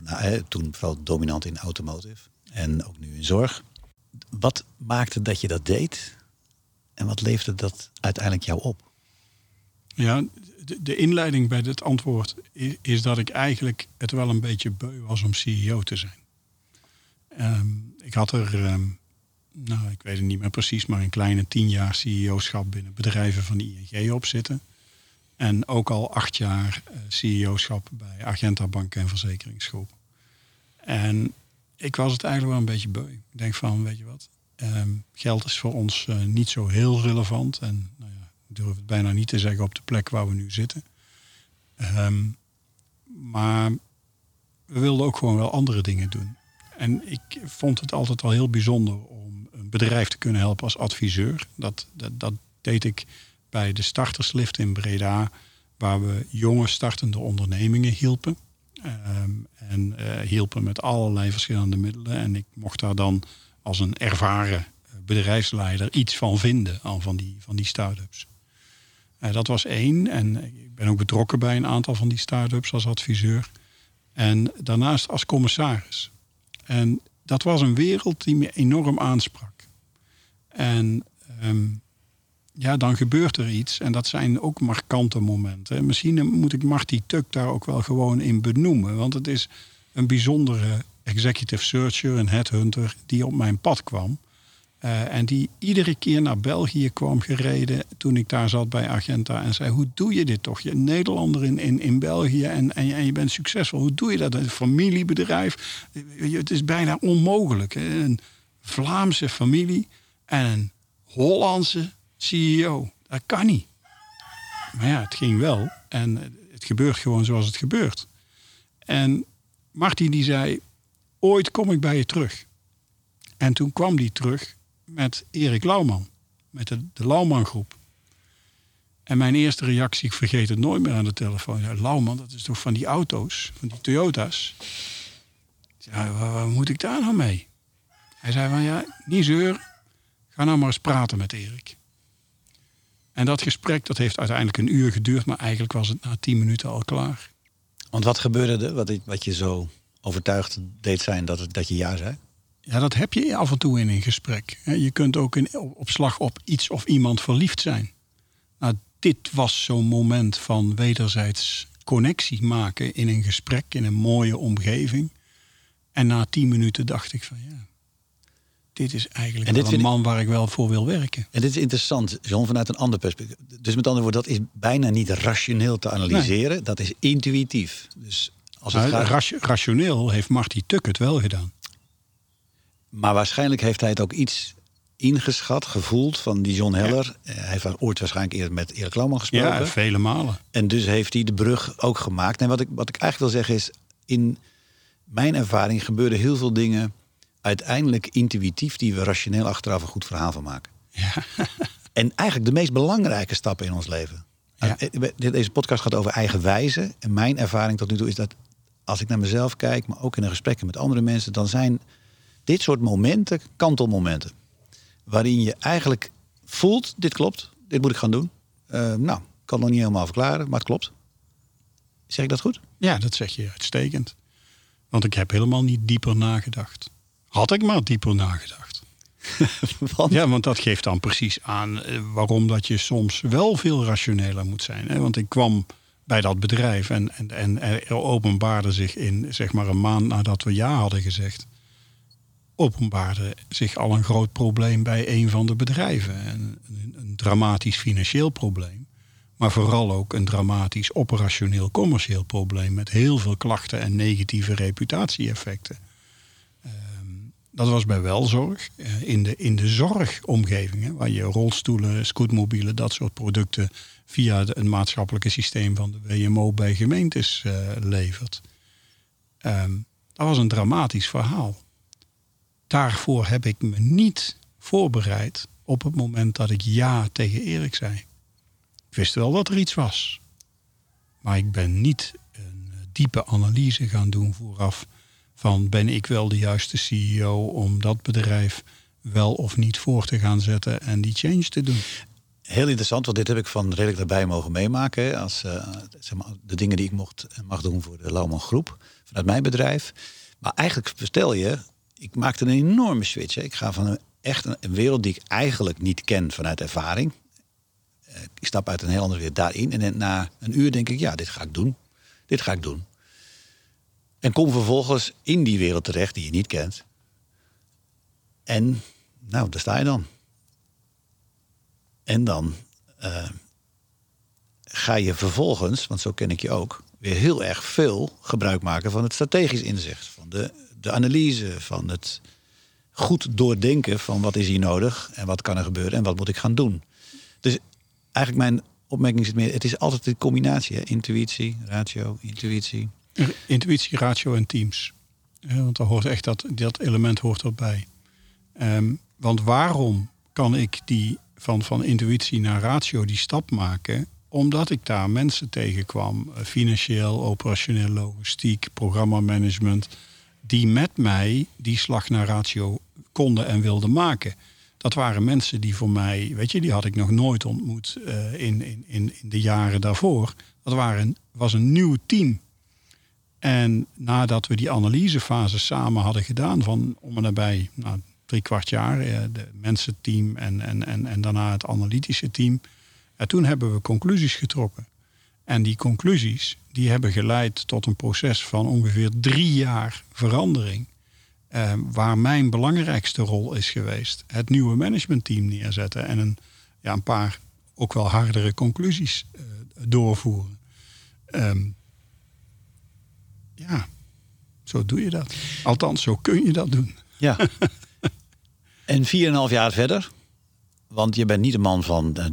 nou, toen vooral dominant in automotive en ook nu in zorg. Wat maakte dat je dat deed en wat leefde dat uiteindelijk jou op? Ja, de, inleiding bij dit antwoord is, dat ik eigenlijk het wel een beetje beu was om CEO te zijn. Um, ik had er um, nou, ik weet het niet meer precies, maar een kleine tien jaar CEO-schap binnen bedrijven van ING op zitten. En ook al acht jaar uh, CEO-schap bij Argenta Bank en Verzekeringsgroep. En ik was het eigenlijk wel een beetje beu. Ik denk van, weet je wat, um, geld is voor ons uh, niet zo heel relevant. En nou durf het bijna niet te zeggen op de plek waar we nu zitten. Um, maar we wilden ook gewoon wel andere dingen doen. En ik vond het altijd al heel bijzonder om een bedrijf te kunnen helpen als adviseur. Dat, dat, dat deed ik bij de starterslift in Breda, waar we jonge startende ondernemingen hielpen. Um, en uh, hielpen met allerlei verschillende middelen. En ik mocht daar dan als een ervaren bedrijfsleider iets van vinden aan van die, van die start-ups. Uh, dat was één. En ik ben ook betrokken bij een aantal van die start-ups als adviseur. En daarnaast als commissaris. En dat was een wereld die me enorm aansprak. En um, ja, dan gebeurt er iets. En dat zijn ook markante momenten. Misschien moet ik Marty Tuk daar ook wel gewoon in benoemen. Want het is een bijzondere executive searcher, een headhunter, die op mijn pad kwam. Uh, en die iedere keer naar België kwam gereden toen ik daar zat bij Argenta. En zei, hoe doe je dit toch? Je Nederlander in, in, in België en, en, en je bent succesvol. Hoe doe je dat? Een familiebedrijf. Het is bijna onmogelijk. Een Vlaamse familie en een Hollandse CEO. Dat kan niet. Maar ja, het ging wel. En het gebeurt gewoon zoals het gebeurt. En Martin die zei, ooit kom ik bij je terug. En toen kwam die terug met Erik Lauwman, met de, de groep. En mijn eerste reactie, ik vergeet het nooit meer aan de telefoon. Ja, Lauwman, dat is toch van die auto's, van die Toyota's. Ja, waar, moet ik daar nou mee? Hij zei van ja, niet zeur. Ga nou maar eens praten met Erik. En dat gesprek dat heeft uiteindelijk een uur geduurd, maar eigenlijk was het na tien minuten al klaar. Want wat gebeurde er wat, wat je zo overtuigd deed zijn dat, dat je ja zei? Ja, dat heb je af en toe in een gesprek. Je kunt ook in, op slag op iets of iemand verliefd zijn. Nou, dit was zo'n moment van wederzijds connectie maken in een gesprek, in een mooie omgeving. En na tien minuten dacht ik van ja, dit is eigenlijk en een man waar ik wel voor wil werken. En dit is interessant, John, vanuit een ander perspectief. Dus met andere woorden, dat is bijna niet rationeel te analyseren. Dat is intuïtief. Dus als het gaat... Rationeel heeft Marty Tuckett wel gedaan. Maar waarschijnlijk heeft hij het ook iets ingeschat, gevoeld van die John Heller. Eh, hij heeft ooit waarschijnlijk eerder met Erik Lauwman gesproken. Ja, vele malen. En dus heeft hij de brug ook gemaakt. En wat ik, wat ik eigenlijk wil zeggen is, in mijn ervaring gebeuren heel veel dingen uiteindelijk intuïtief die we rationeel achteraf een goed verhaal van maken. Ja. en eigenlijk de meest belangrijke stappen in ons leven. Ja. Eh, deze podcast gaat over eigen wijze. En mijn ervaring tot nu toe is dat als ik naar mezelf kijk, maar ook in de gesprekken met andere mensen, dan zijn dit soort momenten kantelmomenten. Waarin je eigenlijk voelt, dit klopt, dit moet ik gaan doen. Uh, nou, ik kan het nog niet helemaal verklaren, maar het klopt. Zeg ik dat goed? Ja, dat zeg je uitstekend. Want ik heb helemaal niet dieper nagedacht. Had ik maar dieper nagedacht. want? Ja, want dat geeft dan precies aan eh, waarom dat je soms wel veel rationeler moet zijn. Hè? Want ik kwam bij dat bedrijf en, en, en er openbaarde zich in zeg maar een maand nadat we ja hadden gezegd openbaarde zich al een groot probleem bij een van de bedrijven. Een, een, dramatisch financieel probleem. Maar vooral ook een dramatisch operationeel commercieel probleem met heel veel klachten en negatieve reputatie-effecten. Ehm, dat was bij welzorg. Uh, in, de, in de zorgomgevingen, waar je rolstoelen, scootmobielen, dat soort producten via de, een maatschappelijke systeem van de WMO bij gemeentes uh, levert. Ehm, dat was een dramatisch verhaal daarvoor heb ik me niet voorbereid op het moment dat ik ja tegen Erik zei. Ik wist wel dat er iets was. Maar ik ben niet een diepe analyse gaan doen vooraf van ben ik wel de juiste CEO om dat bedrijf wel of niet voor te gaan zetten en die change te doen. Heel interessant, want dit heb ik van redelijk erbij mogen meemaken. Als uh, zeg maar, de dingen die ik mocht mag doen voor de Lauwman Groep vanuit mijn bedrijf. Maar eigenlijk vertel je ik maakte een enorme switch. Hè. Ik ga van een, echt een, wereld die ik eigenlijk niet ken vanuit ervaring. Uh, ik stap uit een heel andere wereld daarin. En na een uur denk ik, ja, dit ga ik doen. Dit ga ik doen. En kom vervolgens in die wereld terecht die je niet kent. En nou, daar sta je dan. En dan uh, ga je vervolgens, want zo ken ik je ook, weer heel erg veel gebruik maken van het strategisch inzicht. Van de de analyse, van het goed doordenken van wat is hier nodig en wat kan er gebeuren en wat moet ik gaan doen. Dus eigenlijk mijn opmerking zit meer, het is altijd een combinatie, intuïtie, ratio, intuïtie. Intuïtie, ratio en teams. want daar hoort echt dat, dat element hoort erbij. Um, want waarom kan ik die van, van intuïtie naar ratio die stap maken? Omdat ik daar mensen tegenkwam, eh, financieel, operationeel, logistiek, programmamanagement, die met mij die slag naar ratio konden en wilden maken. Dat waren mensen die voor mij, weet je, die had ik nog nooit ontmoet uh, in, in, in, de jaren daarvoor. Dat waren, was een nieuw team. En nadat we die analysefase samen hadden gedaan, van om en nabij nou, drie kwart jaar, uh, de mensenteam en, en, en, en daarna het analytische team. En toen hebben we conclusies getrokken. En die conclusies die hebben geleid tot een proces van ongeveer drie jaar verandering. Eh, waar mijn belangrijkste rol is geweest. Het nieuwe managementteam neerzetten en een, ja, een paar ook wel hardere conclusies uh, doorvoeren. Um, ja, zo doe je dat. Althans, zo kun je dat doen. Ja. en 4,5 jaar verder, want je bent niet een man van uh,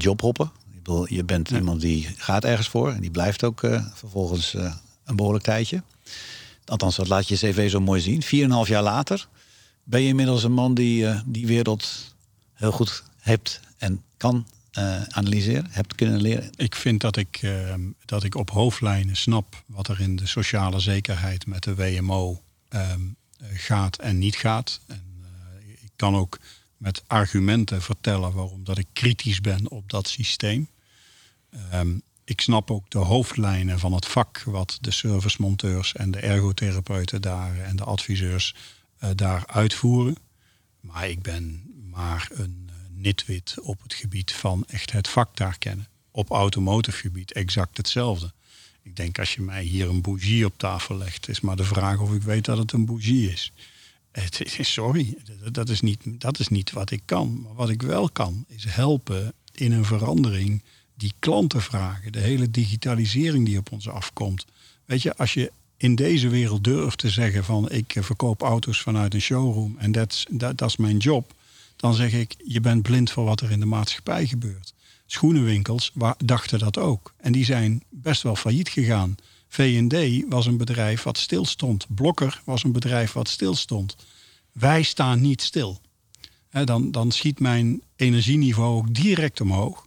je bent iemand die gaat ergens voor en die blijft ook uh, vervolgens uh, een behoorlijk tijdje. Althans, dat laat je cv zo mooi zien. Vier en een half jaar later ben je inmiddels een man die uh, die wereld heel goed hebt en kan analyseren, hebt kunnen leren? Ik vind dat ik, dat ik op hoofdlijnen snap wat er in de sociale zekerheid met de WMO ehm, gaat en niet gaat. En, ik kan ook met argumenten vertellen waarom dat ik kritisch ben op dat systeem. Um, ik snap ook de hoofdlijnen van het vak wat de servicemonteurs en de ergotherapeuten daar en de adviseurs uh, daar uitvoeren. Maar ik ben maar een uh, nitwit op het gebied van echt het vak daar kennen. Op automotive gebied exact hetzelfde. Ik denk als je mij hier een bougie op tafel legt, is maar de vraag of ik weet dat het een bougie is sorry, dat is, niet, dat is niet wat ik kan. Maar wat ik wel kan, is helpen in een verandering die klanten vragen. De hele digitalisering die op ons afkomt. Weet je, als je in deze wereld durft te zeggen van ik verkoop auto's vanuit een showroom en dat is mijn job, dan zeg ik je bent blind voor wat er in de maatschappij gebeurt. Schoenenwinkels dachten dat ook en die zijn best wel failliet gegaan. V&D was een bedrijf wat stilstond. Blokker was een bedrijf wat stilstond. Wij staan niet stil. dan, dan schiet mijn energieniveau ook direct omhoog.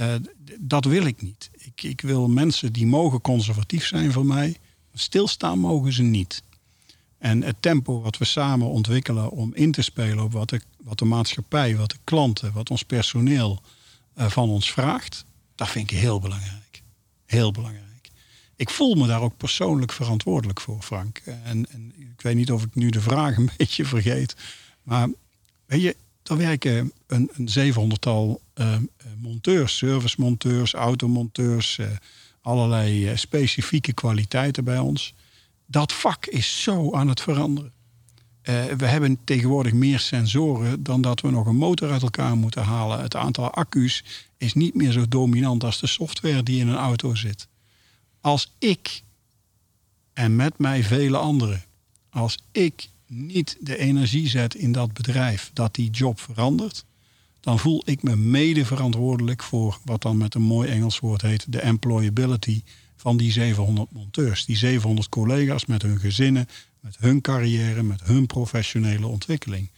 Uh, dat wil ik niet. Ik, ik wil mensen die mogen conservatief zijn voor mij. Stilstaan mogen ze niet. En het tempo wat we samen ontwikkelen om in te spelen op wat de, wat de maatschappij, wat de klanten, wat ons personeel uh, van ons vraagt, dat vind ik heel belangrijk. Heel belangrijk. Ik voel me daar ook persoonlijk verantwoordelijk voor, Frank. En, en ik weet niet of ik nu de vraag een beetje vergeet. Maar weet je, er werken een, een zevenhonderdtal monteurs, servicemonteurs, automonteurs, uh, allerlei uh, specifieke kwaliteiten bij ons. Dat vak is zo aan het veranderen. we hebben tegenwoordig meer sensoren dan dat we nog een motor uit elkaar moeten halen. Het aantal accu's is niet meer zo dominant als de software die in een auto zit. Als ik en met mij vele anderen, als ik niet de energie zet in dat bedrijf dat die job verandert, dan voel ik me mede verantwoordelijk voor wat dan met een mooi Engels woord heet de employability van die 700 monteurs. Die 700 collega's met hun gezinnen, met hun carrière, met hun professionele ontwikkeling.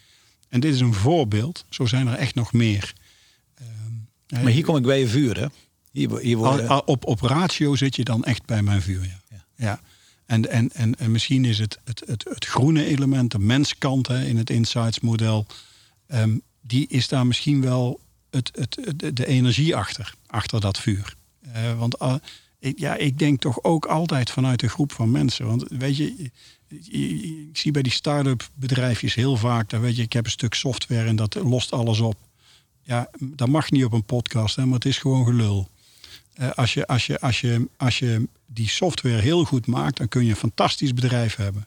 En dit is een voorbeeld, zo zijn er echt nog meer. maar hier kom ik bij je vuur, hè? Hier, hier worden... op, op ratio zit je dan echt bij mijn vuur, ja. ja. ja. En, en, en, en misschien is het, het, het, het groene element, de menskant hè, in het insights model, um, die is daar misschien wel het, het, de energie achter, achter dat vuur. Uh, want uh, ik, ja, ik denk toch ook altijd vanuit een groep van mensen. Want weet je, ik zie bij die start-up bedrijfjes heel vaak, dan weet je, ik heb een stuk software en dat lost alles op. Ja, dat mag niet op een podcast, hè, maar het is gewoon gelul. Uh, als, je, als, je, als, je, als je die software heel goed maakt, dan kun je een fantastisch bedrijf hebben.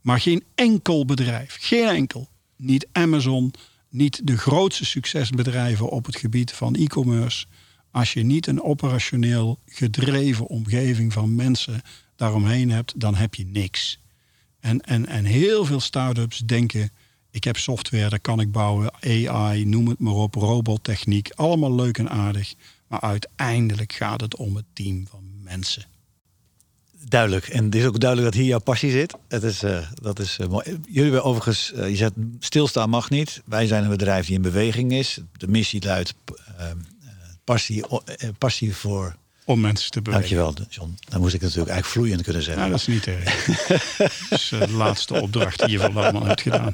Maar geen enkel bedrijf, geen enkel, niet Amazon, niet de grootste succesbedrijven op het gebied van e-commerce, als je niet een operationeel gedreven omgeving van mensen daaromheen hebt, dan heb je niks. En, en, en heel veel start-ups denken, ik heb software, dat kan ik bouwen, AI, noem het maar op, robottechniek, allemaal leuk en aardig. Maar uiteindelijk gaat het om het team van mensen. Duidelijk. En het is ook duidelijk dat hier jouw passie zit. Het is, uh, dat is uh, mooi. Jullie hebben overigens, uh, je zegt stilstaan mag niet. Wij zijn een bedrijf die in beweging is. De missie luidt passie, passie voor... Om mensen te bewegen. Dankjewel, John. Dan moest ik natuurlijk eigenlijk vloeiend kunnen zeggen. Ja, dat is niet erg. dat is de laatste opdracht die je van allemaal hebt gedaan.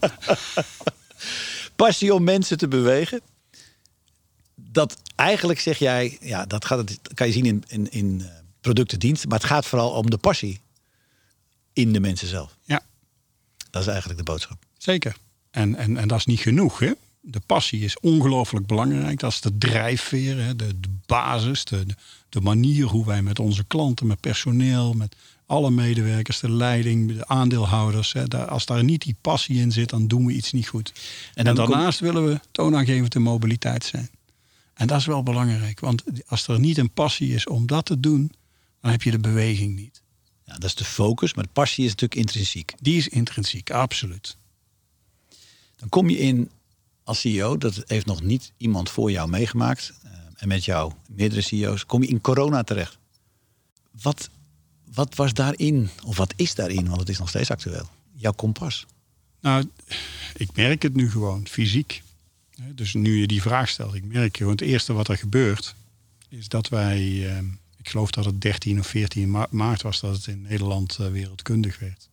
Passie om mensen te bewegen. Dat eigenlijk zeg jij, ja, dat gaat het, kan je zien in, in, in producten, diensten. Maar het gaat vooral om de passie in de mensen zelf. Ja. Dat is eigenlijk de boodschap. Zeker. En, en, en dat is niet genoeg. Hè? De passie is ongelooflijk belangrijk. Dat is de drijfveer, hè? De, de basis, de, de manier hoe wij met onze klanten, met personeel, met alle medewerkers, de leiding, de aandeelhouders. Hè, daar, als daar niet die passie in zit, dan doen we iets niet goed. En, en daarnaast willen we toonaangevend de mobiliteit zijn. En dat is wel belangrijk, want als er niet een passie is om dat te doen, dan heb je de beweging niet. Ja, dat is de focus, maar de passie is natuurlijk intrinsiek. Die is intrinsiek, absoluut. Dan kom je in als CEO, dat heeft nog niet iemand voor jou meegemaakt. Uh, en met jou, meerdere CEO's, kom je in corona terecht. Wat, wat was daarin, of wat is daarin, want het is nog steeds actueel, jouw kompas? Nou, ik merk het nu gewoon, fysiek. Dus nu je die vraag stelt, ik merk gewoon het eerste wat er gebeurt, is dat wij, ehm, ik geloof dat het 13 of 14 maart was dat het in Nederland eh, wereldkundig werd.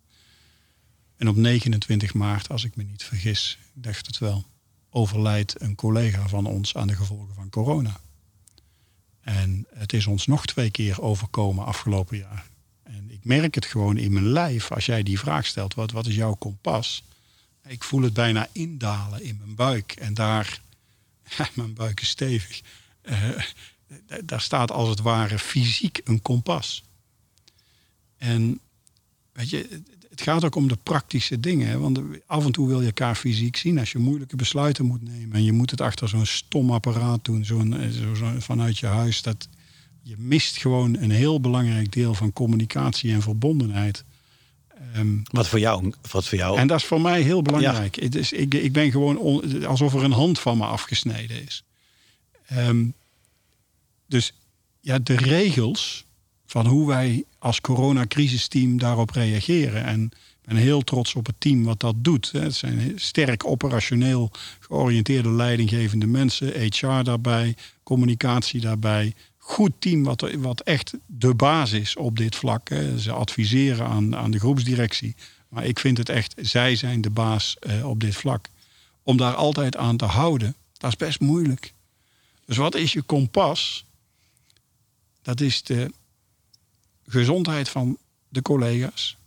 En op 29 maart, als ik me niet vergis, dacht het wel, overlijdt een collega van ons aan de gevolgen van corona. En het is ons nog twee keer overkomen afgelopen jaar. En ik merk het gewoon in mijn lijf als jij die vraag stelt: wat, wat is jouw kompas? Ik voel het bijna indalen in mijn buik. En daar, mijn buik is stevig. Uh, daar staat als het ware fysiek een kompas. En weet je, het gaat ook om de praktische dingen. Want af en toe wil je elkaar fysiek zien als je moeilijke besluiten moet nemen. En je moet het achter zo'n stom apparaat doen, zo'n, eh, zo, zo, vanuit je huis. Dat, je mist gewoon een heel belangrijk deel van communicatie en verbondenheid. Ehm, wat voor jou? Wat voor jou? En dat is voor mij heel belangrijk. Het is, ik, ik ben gewoon alsof er een hand van me afgesneden is. Ehm, dus ja, de regels van hoe wij als coronacrisisteam daarop reageren. En ik ben heel trots op het team wat dat doet. Het zijn sterk operationeel georiënteerde leidinggevende mensen, HR daarbij, communicatie daarbij. Goed team wat, wat echt de basis is op dit vlak. Ze adviseren aan, aan de groepsdirectie. Maar ik vind het echt, zij zijn de baas eh, op dit vlak. Om daar altijd aan te houden, dat is best moeilijk. Dus wat is je kompas? Dat is de gezondheid van de collega's,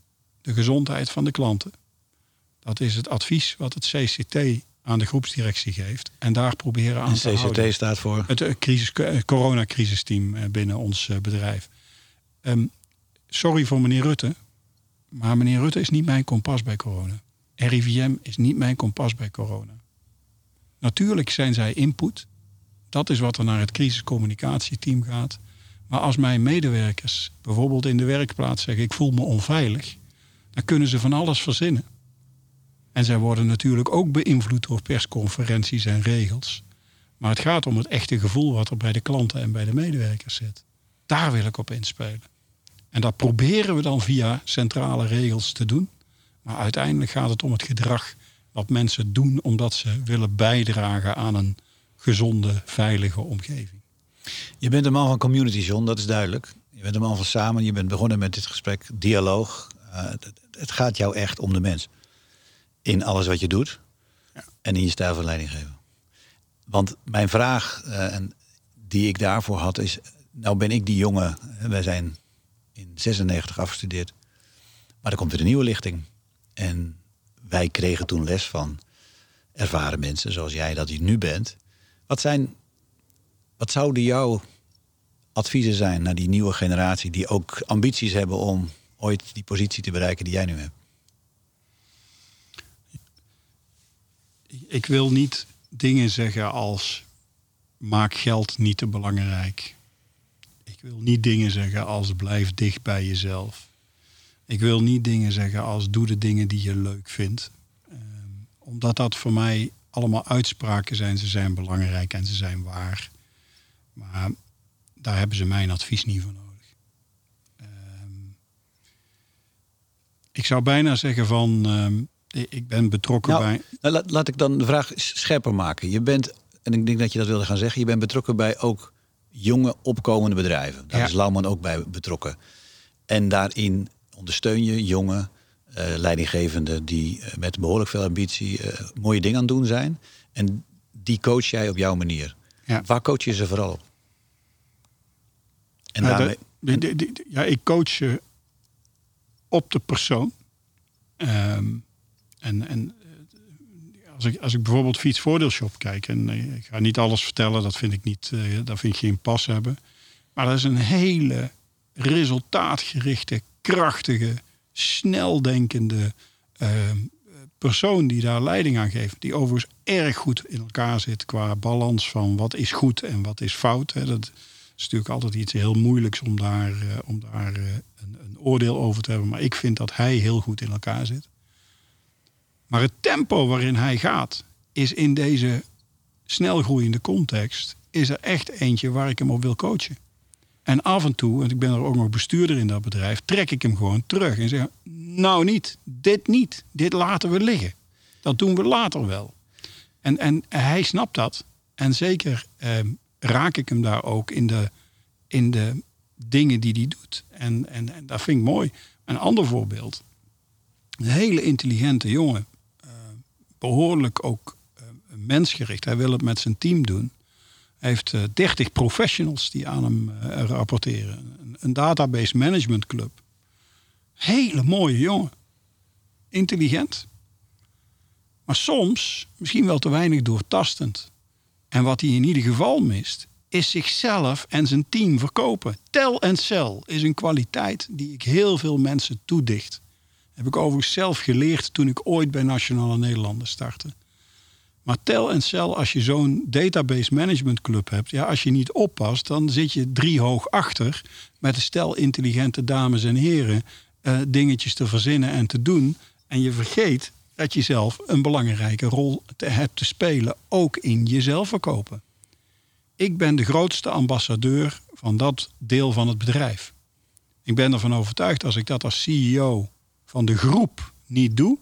de gezondheid van de klanten. Dat is het advies wat het CCT aan de groepsdirectie geeft. En daar proberen aan en te CCT CCT staat voor? Het eh, crisis, eh, coronacrisisteam eh, binnen ons bedrijf. Um, sorry voor meneer Rutte, maar meneer Rutte is niet mijn kompas bij corona. RIVM is niet mijn kompas bij corona. Natuurlijk zijn zij input. Dat is wat er naar het crisiscommunicatieteam gaat. Maar als mijn medewerkers bijvoorbeeld in de werkplaats zeggen: Ik voel me onveilig, dan kunnen ze van alles verzinnen. En zij worden natuurlijk ook beïnvloed door persconferenties en regels. Maar het gaat om het echte gevoel wat er bij de klanten en bij de medewerkers zit. Daar wil ik op inspelen. En dat proberen we dan via centrale regels te doen. Maar uiteindelijk gaat het om het gedrag wat mensen doen omdat ze willen bijdragen aan een gezonde, veilige omgeving. Je bent een man van community, John, dat is duidelijk. Je bent een man van samen. Je bent begonnen met dit gesprek, dialoog. Uh, het, gaat jou echt om de mens. In alles wat je doet. Ja. En in je stijl van leiding geven. Want mijn vraag uh, die ik daarvoor had is... Nou ben ik die jongen. Wij zijn in 96 afgestudeerd. Maar er komt weer een nieuwe lichting. En wij kregen toen les van ervaren mensen zoals jij dat je nu bent. Wat zijn wat zouden jouw adviezen zijn naar die nieuwe generatie die ook ambities hebben om ooit die positie te bereiken die jij nu hebt? Ik wil niet dingen zeggen als maak geld niet te belangrijk. Ik wil niet dingen zeggen als blijf dicht bij jezelf. Ik wil niet dingen zeggen als doe de dingen die je leuk vindt. Um, omdat dat voor mij allemaal uitspraken zijn. Ze zijn belangrijk en ze zijn waar. Maar daar hebben ze mijn advies niet voor nodig. Ehm, ik zou bijna zeggen van, ehm, ik ben betrokken nou, bij... Nou, laat, laat ik dan de vraag scherper maken. Je bent, en ik denk dat je dat wilde gaan zeggen, je bent betrokken bij ook jonge opkomende bedrijven. Daar is Lauwman ook bij betrokken. En daarin ondersteun je jonge uh, leidinggevenden die uh, met behoorlijk veel ambitie uh, mooie dingen aan het doen zijn. En die coach jij op jouw manier. Ja. Waar coach je ze vooral op? En daarmee... ja, ik coach op de persoon. Ehm, en en eh, als, ik, als ik bijvoorbeeld fietsvoordeelshop kijk, en eh, ik ga niet alles vertellen, dat vind ik niet, uh, dat vind ik geen pas hebben. Maar dat is een hele resultaatgerichte, krachtige, sneldenkende ehm, persoon die daar leiding aan geeft. Die overigens erg goed in elkaar zit qua balans van wat is goed en wat is fout. Hè. Dat is natuurlijk altijd iets heel moeilijks om daar, uh, om daar uh, een, een, oordeel over te hebben. Maar ik vind dat hij heel goed in elkaar zit. Maar het tempo waarin hij gaat, is in deze snelgroeiende context, is er echt eentje waar ik hem op wil coachen. En af en toe, en ik ben er ook nog bestuurder in dat bedrijf, trek ik hem gewoon terug en zeg: Nou niet, dit niet, dit laten we liggen. Dat doen we later wel. En, en hij snapt dat. En zeker ehm, raak ik hem daar ook in de, in de dingen die hij doet. En, en, en dat vind ik mooi. Een ander voorbeeld. Een hele intelligente jongen. Uh, behoorlijk ook uh, mensgericht. Hij wil het met zijn team doen. Hij heeft uh, 30 professionals die aan hem uh, rapporteren. Een database management club. Hele mooie jongen. Intelligent. Maar soms misschien wel te weinig doortastend. En wat hij in ieder geval mist, is zichzelf en zijn team verkopen. Tel en cel is een kwaliteit die ik heel veel mensen toedicht. Heb ik overigens zelf geleerd toen ik ooit bij Nationale Nederlanden startte. Maar tel en cel, als je zo'n database management club hebt, ja, als je niet oppast, dan zit je drie hoog achter met een stel intelligente dames en heren uh, dingetjes te verzinnen en te doen. En je vergeet dat je zelf een belangrijke rol te hebt te spelen, ook in jezelf verkopen. Ik ben de grootste ambassadeur van dat deel van het bedrijf. Ik ben ervan overtuigd als ik dat als CEO van de groep niet doe,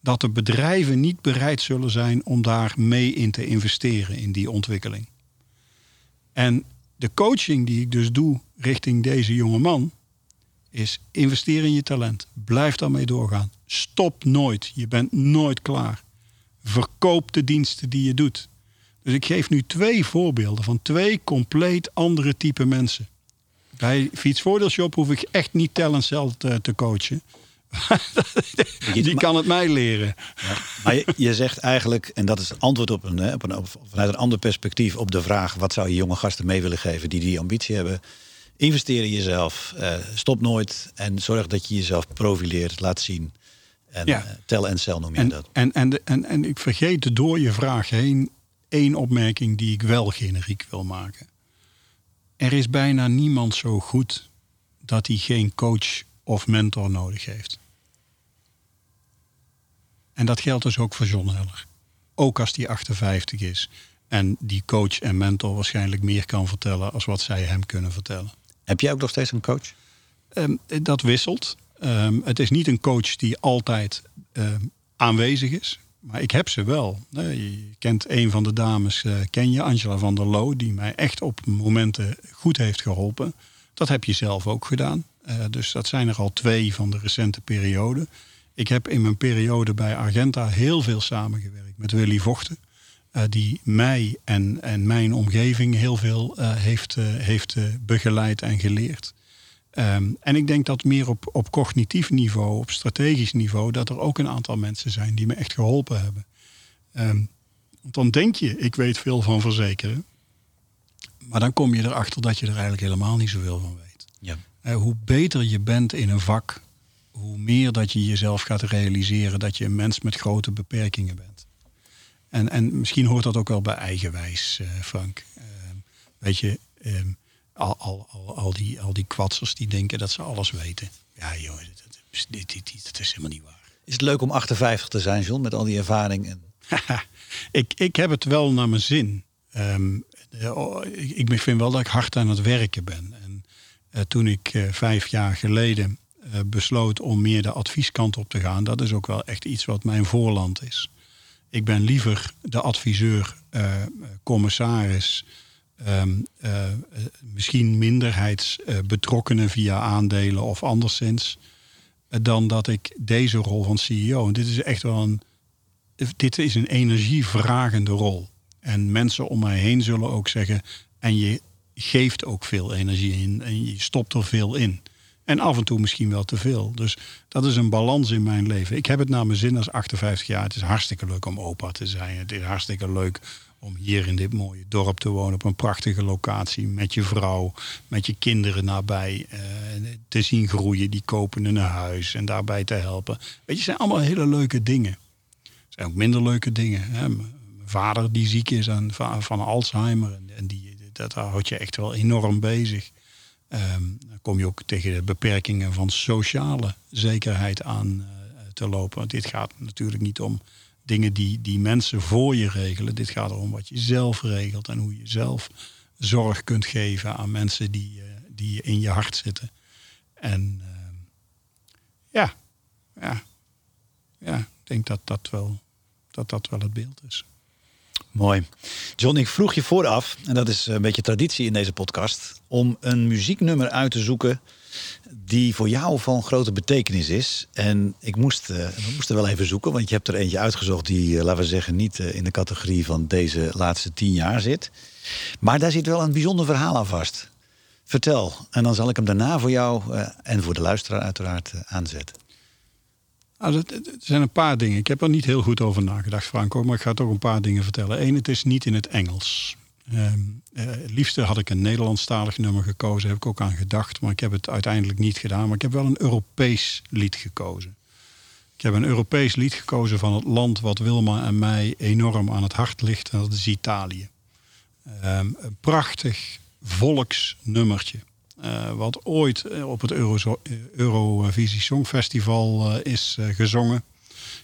dat de bedrijven niet bereid zullen zijn om daar mee in te investeren in die ontwikkeling. En de coaching die ik dus doe richting deze jonge man, is investeer in je talent. Blijf daarmee doorgaan. Stop nooit. Je bent nooit klaar. Verkoop de diensten die je doet. Dus ik geef nu twee voorbeelden van twee compleet andere type mensen. Bij Fietsvoordeelshop hoef ik echt niet talent zelf te, te coachen. Die kan het mij leren. Ja, maar je, je, zegt eigenlijk, en dat is antwoord op een, op een, op, vanuit een ander perspectief op de vraag: wat zou je jonge gasten mee willen geven die die ambitie hebben? Investeer in jezelf. Uh, stop nooit. En zorg dat je jezelf profileert, laat zien. En ja. uh, tel en cel noem je en, dat. En, en, en, en ik vergeet door je vraag heen één opmerking die ik wel generiek wil maken. Er is bijna niemand zo goed dat hij geen coach of mentor nodig heeft. En dat geldt dus ook voor John Heller. Ook als hij 58 is. En die coach en mentor waarschijnlijk meer kan vertellen als wat zij hem kunnen vertellen. Heb jij ook nog steeds een coach? Um, dat wisselt. Um, het is niet een coach die altijd um, aanwezig is. Maar ik heb ze wel. Je kent een van de dames, uh, ken je, Angela van der Loo, die mij echt op momenten goed heeft geholpen. Dat heb je zelf ook gedaan. Uh, dus dat zijn er al twee van de recente periode. Ik heb in mijn periode bij Argenta heel veel samengewerkt met Willy Vochten. Uh, die mij en, en mijn omgeving heel veel uh, heeft, uh, heeft begeleid en geleerd. Um, en ik denk dat meer op, op cognitief niveau, op strategisch niveau, dat er ook een aantal mensen zijn die me echt geholpen hebben. Um, want dan denk je, ik weet veel van verzekeren. Maar dan kom je erachter dat je er eigenlijk helemaal niet zoveel van weet. Ja. hoe beter je bent in een vak, hoe meer dat je jezelf gaat realiseren dat je een mens met grote beperkingen bent. En, en misschien hoort dat ook wel bij eigenwijs, uh, Frank. Uh, weet je, um, al, al, al, al, die, al die kwatsers die denken dat ze alles weten. Ja, joh, dit, dit, dit, dat is helemaal niet waar. Is het leuk om 58 te zijn, John, met al die ervaring? En... ik, ik heb het wel naar mijn zin. Um, ik, ik vind wel dat ik hard aan het werken ben. En uh, toen ik uh, vijf jaar geleden uh, besloot om meer de advieskant op te gaan, dat is ook wel echt iets wat mijn voorland is. Ik ben liever de adviseur, uh, commissaris, um, uh, misschien minderheidsbetrokkenen via aandelen of anderszins, dan dat ik deze rol van CEO. En dit is echt wel een, dit is een energievragende rol. En mensen om mij heen zullen ook zeggen, en je geeft ook veel energie in en je stopt er veel in. En af en toe misschien wel te veel. Dus dat is een balans in mijn leven. Ik heb het naar mijn zin als 58 jaar. Het is hartstikke leuk om opa te zijn. Het is hartstikke leuk om hier in dit mooie dorp te wonen. Op een prachtige locatie. Met je vrouw, met je kinderen nabij. Uh, te zien groeien. Die kopen een huis. En daarbij te helpen. Weet je, zijn allemaal hele leuke dingen. Er zijn ook minder leuke dingen. Hè? Mijn vader die ziek is aan, van Alzheimer. En die, dat houdt je echt wel enorm bezig. Um, dan kom je ook tegen de beperkingen van sociale zekerheid aan uh, te lopen. Want dit gaat natuurlijk niet om dingen die, die mensen voor je regelen. Dit gaat erom wat je zelf regelt en hoe je zelf zorg kunt geven aan mensen die, uh, die in je hart zitten. En uh, ja, ja, ja, ik denk dat dat wel, dat dat wel het beeld is. Mooi. John, ik vroeg je vooraf, en dat is een beetje traditie in deze podcast, om een muzieknummer uit te zoeken die voor jou van grote betekenis is. En ik moest, uh, we wel even zoeken, want je hebt er eentje uitgezocht die, uh, laten we zeggen, niet uh, in de categorie van deze laatste tien jaar zit. Maar daar zit wel een bijzonder verhaal aan vast. Vertel, en dan zal ik hem daarna voor jou en voor de luisteraar uiteraard aanzetten. Er zijn een paar dingen. Ik heb er niet heel goed over nagedacht, Franco, maar ik ga toch een paar dingen vertellen. Eén, het is niet in het Engels. Uh, het liefste had ik een Nederlandstalig nummer gekozen, heb ik ook aan gedacht, maar ik heb het uiteindelijk niet gedaan. Maar ik heb wel een Europees lied gekozen. Ik heb een Europees lied gekozen van het land wat Wilma en mij enorm aan het hart ligt, en dat is Italië. Um, een prachtig volksnummertje. Uh, wat ooit op het Euro Eurovisie Songfestival uh, is gezongen.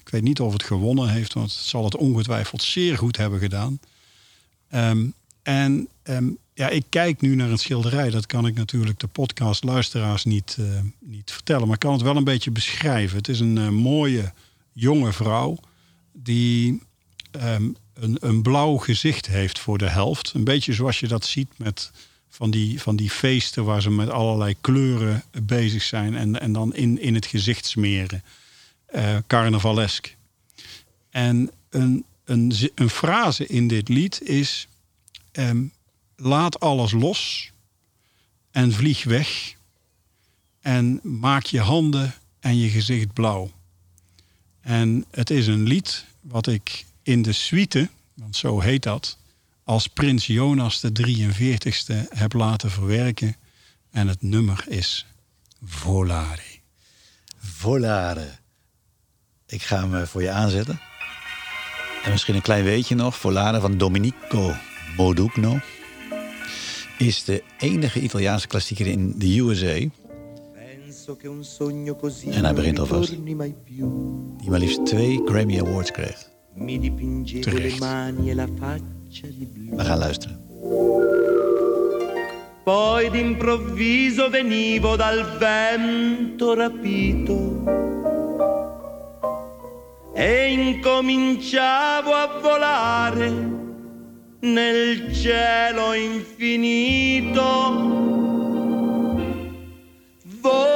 Ik weet niet of het gewonnen heeft, want het zal het ongetwijfeld zeer goed hebben gedaan. Um, en um, ja, ik kijk nu naar een schilderij. Dat kan ik natuurlijk de podcastluisteraars niet, niet vertellen. Maar ik kan het wel een beetje beschrijven. Het is een mooie jonge vrouw die um, een, een blauw gezicht heeft voor de helft. Een beetje zoals je dat ziet met van die, van die feesten waar ze met allerlei kleuren bezig zijn en, en dan in, in het gezicht smeren. Uh, carnavalesk. En een, een, een frase in dit lied is: um, laat alles los en vlieg weg en maak je handen en je gezicht blauw. En het is een lied wat ik in de suite, want zo heet dat, als prins Jonas de 43ste heb laten verwerken. En het nummer is Volare. Volare. Ik ga hem eh, voor je aanzetten. En misschien een klein weetje nog. Volare van Domenico Modugno. Is de enige Italiaanse klassieker in de USA. En hij begint alvast. Die maar liefst twee Grammy Awards kreeg. Terecht. We gaan luisteren. Poi d'improvviso venivo dal vento rapito e incominciavo a volare nel cielo infinito. Volare.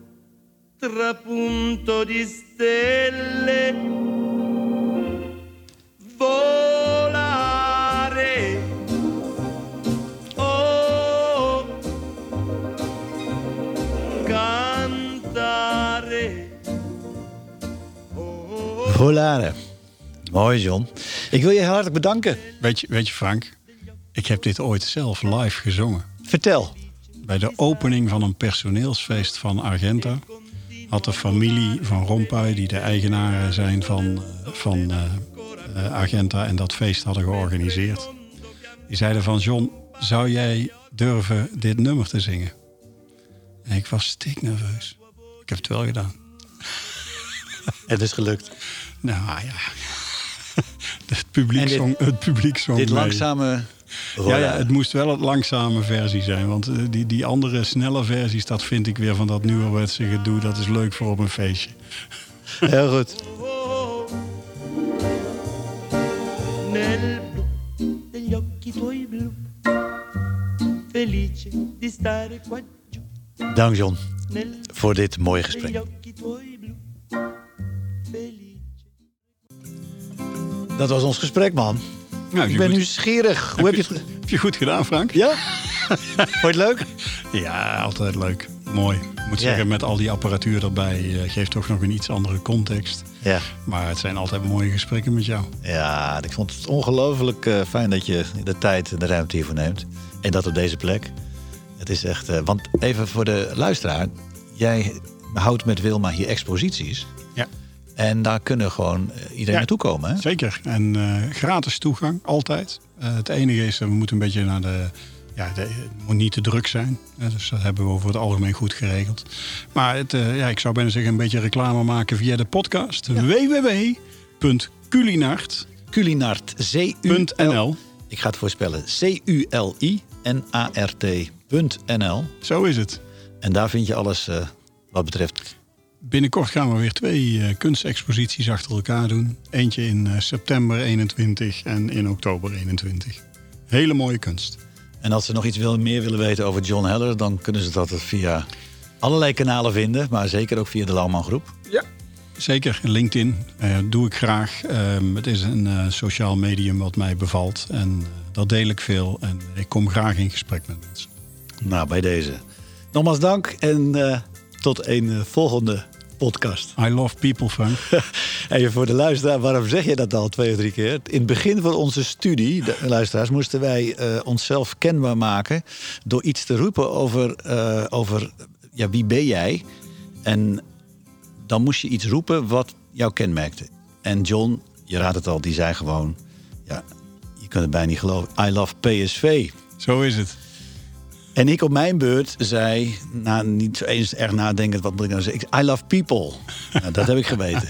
trapunto di stelle. Volare. Oh, cantare. Oh, Volare. Mooi, John. Ik wil je heel hartelijk bedanken. Weet je, weet je, Frank, ik heb dit ooit zelf live gezongen. Vertel. Bij de opening van een personeelsfeest van Argenta had de familie van Rompuy, die de eigenaren zijn van, eh, van uh, Argenta en dat feest hadden georganiseerd. Die zeiden van John, zou jij durven dit nummer te zingen? En ik was stiknerveus. Ik heb het wel gedaan. Het is gelukt. Nou ja, publiek, En dit- zong, het publiek zong Dit mee. langzame... Ja, ja, het moest wel het langzame versie zijn. Want eh, die, die andere snelle versies, dat vind ik weer van dat nieuwerwetse gedoe. Dat is leuk voor op een feestje. Heel goed. nel blu degli occhi tuoi blu, felice di stare qua giù Dank John voor dit mooie gesprek. Dat was ons gesprek, man. Nou, Ik ben goed- nieuwsgierig. Hoe heb je het... Heb je goed gedaan, Frank? Ja? Vond je het leuk? Ja, altijd leuk. Mooi. Ik moet Ja. zeggen, met al die apparatuur erbij eh, geeft toch nog een iets andere context. Ja. Maar het zijn altijd mooie gesprekken met jou. Ja, ik vond het ongelooflijk eh, fijn dat je de tijd en de ruimte hiervoor neemt. En dat op deze plek. Het is echt... eh, want even voor de luisteraar. Jij houdt met Wilma hier exposities. Ja. En daar kunnen gewoon eh, iedereen Ja. naartoe komen, hè? Zeker. En eh, gratis toegang, altijd. Eh, het enige is, we moeten een beetje naar de... Ja, de, het moet niet te druk zijn. hè, dus dat hebben we over het algemeen goed geregeld. Maar het, ja, ik zou bijna zeggen, een beetje reclame maken via de podcast. Culinart. C-U-L... Ik ga het voorspellen. C-U-L-I-N-A-R-T.nl. Zo is het. En daar vind je alles wat betreft... Binnenkort gaan we weer twee eh, kunstexposities achter elkaar doen. Eentje in eh, september 21 en in oktober 21. Hele mooie kunst. En als ze nog iets wil, meer willen weten over John Heller... dan kunnen ze dat via allerlei kanalen vinden. Maar zeker ook via de Lauwman Groep. Ja. Zeker, LinkedIn eh, doe ik graag. Ehm, het is een eh, sociaal medium wat mij bevalt. En dat deel ik veel. En ik kom graag in gesprek met mensen. Nou, bij deze. Nogmaals dank en eh, tot een volgende podcast. I love people, Frank. Even voor de luisteraar, waarom zeg je dat al twee of drie keer? In het begin van onze studie, de luisteraars, moesten wij eh, onszelf kenbaar maken door iets te roepen over, eh, over ja, wie ben jij? En dan moest je iets roepen wat jou kenmerkte. En John, je raadt het al, die zei gewoon, ja, je kunt het bijna niet geloven, I love PSV. Zo is het. En ik op mijn beurt zei, na, niet zo eens erg nadenkend, wat moet ik nou zeggen? Ik- I love people. Nou, dat heb ik geweten.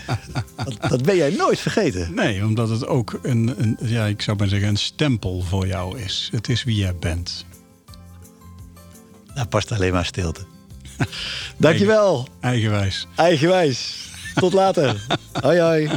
Dat, dat ben jij nooit vergeten. Nee, omdat het ook een, een, ja, ik zou maar zeggen, een stempel voor jou is. Het is wie jij bent. Daar past alleen maar stilte. Dankjewel. Eigenwijs. Eigenwijs. Tot later. hoi hoi.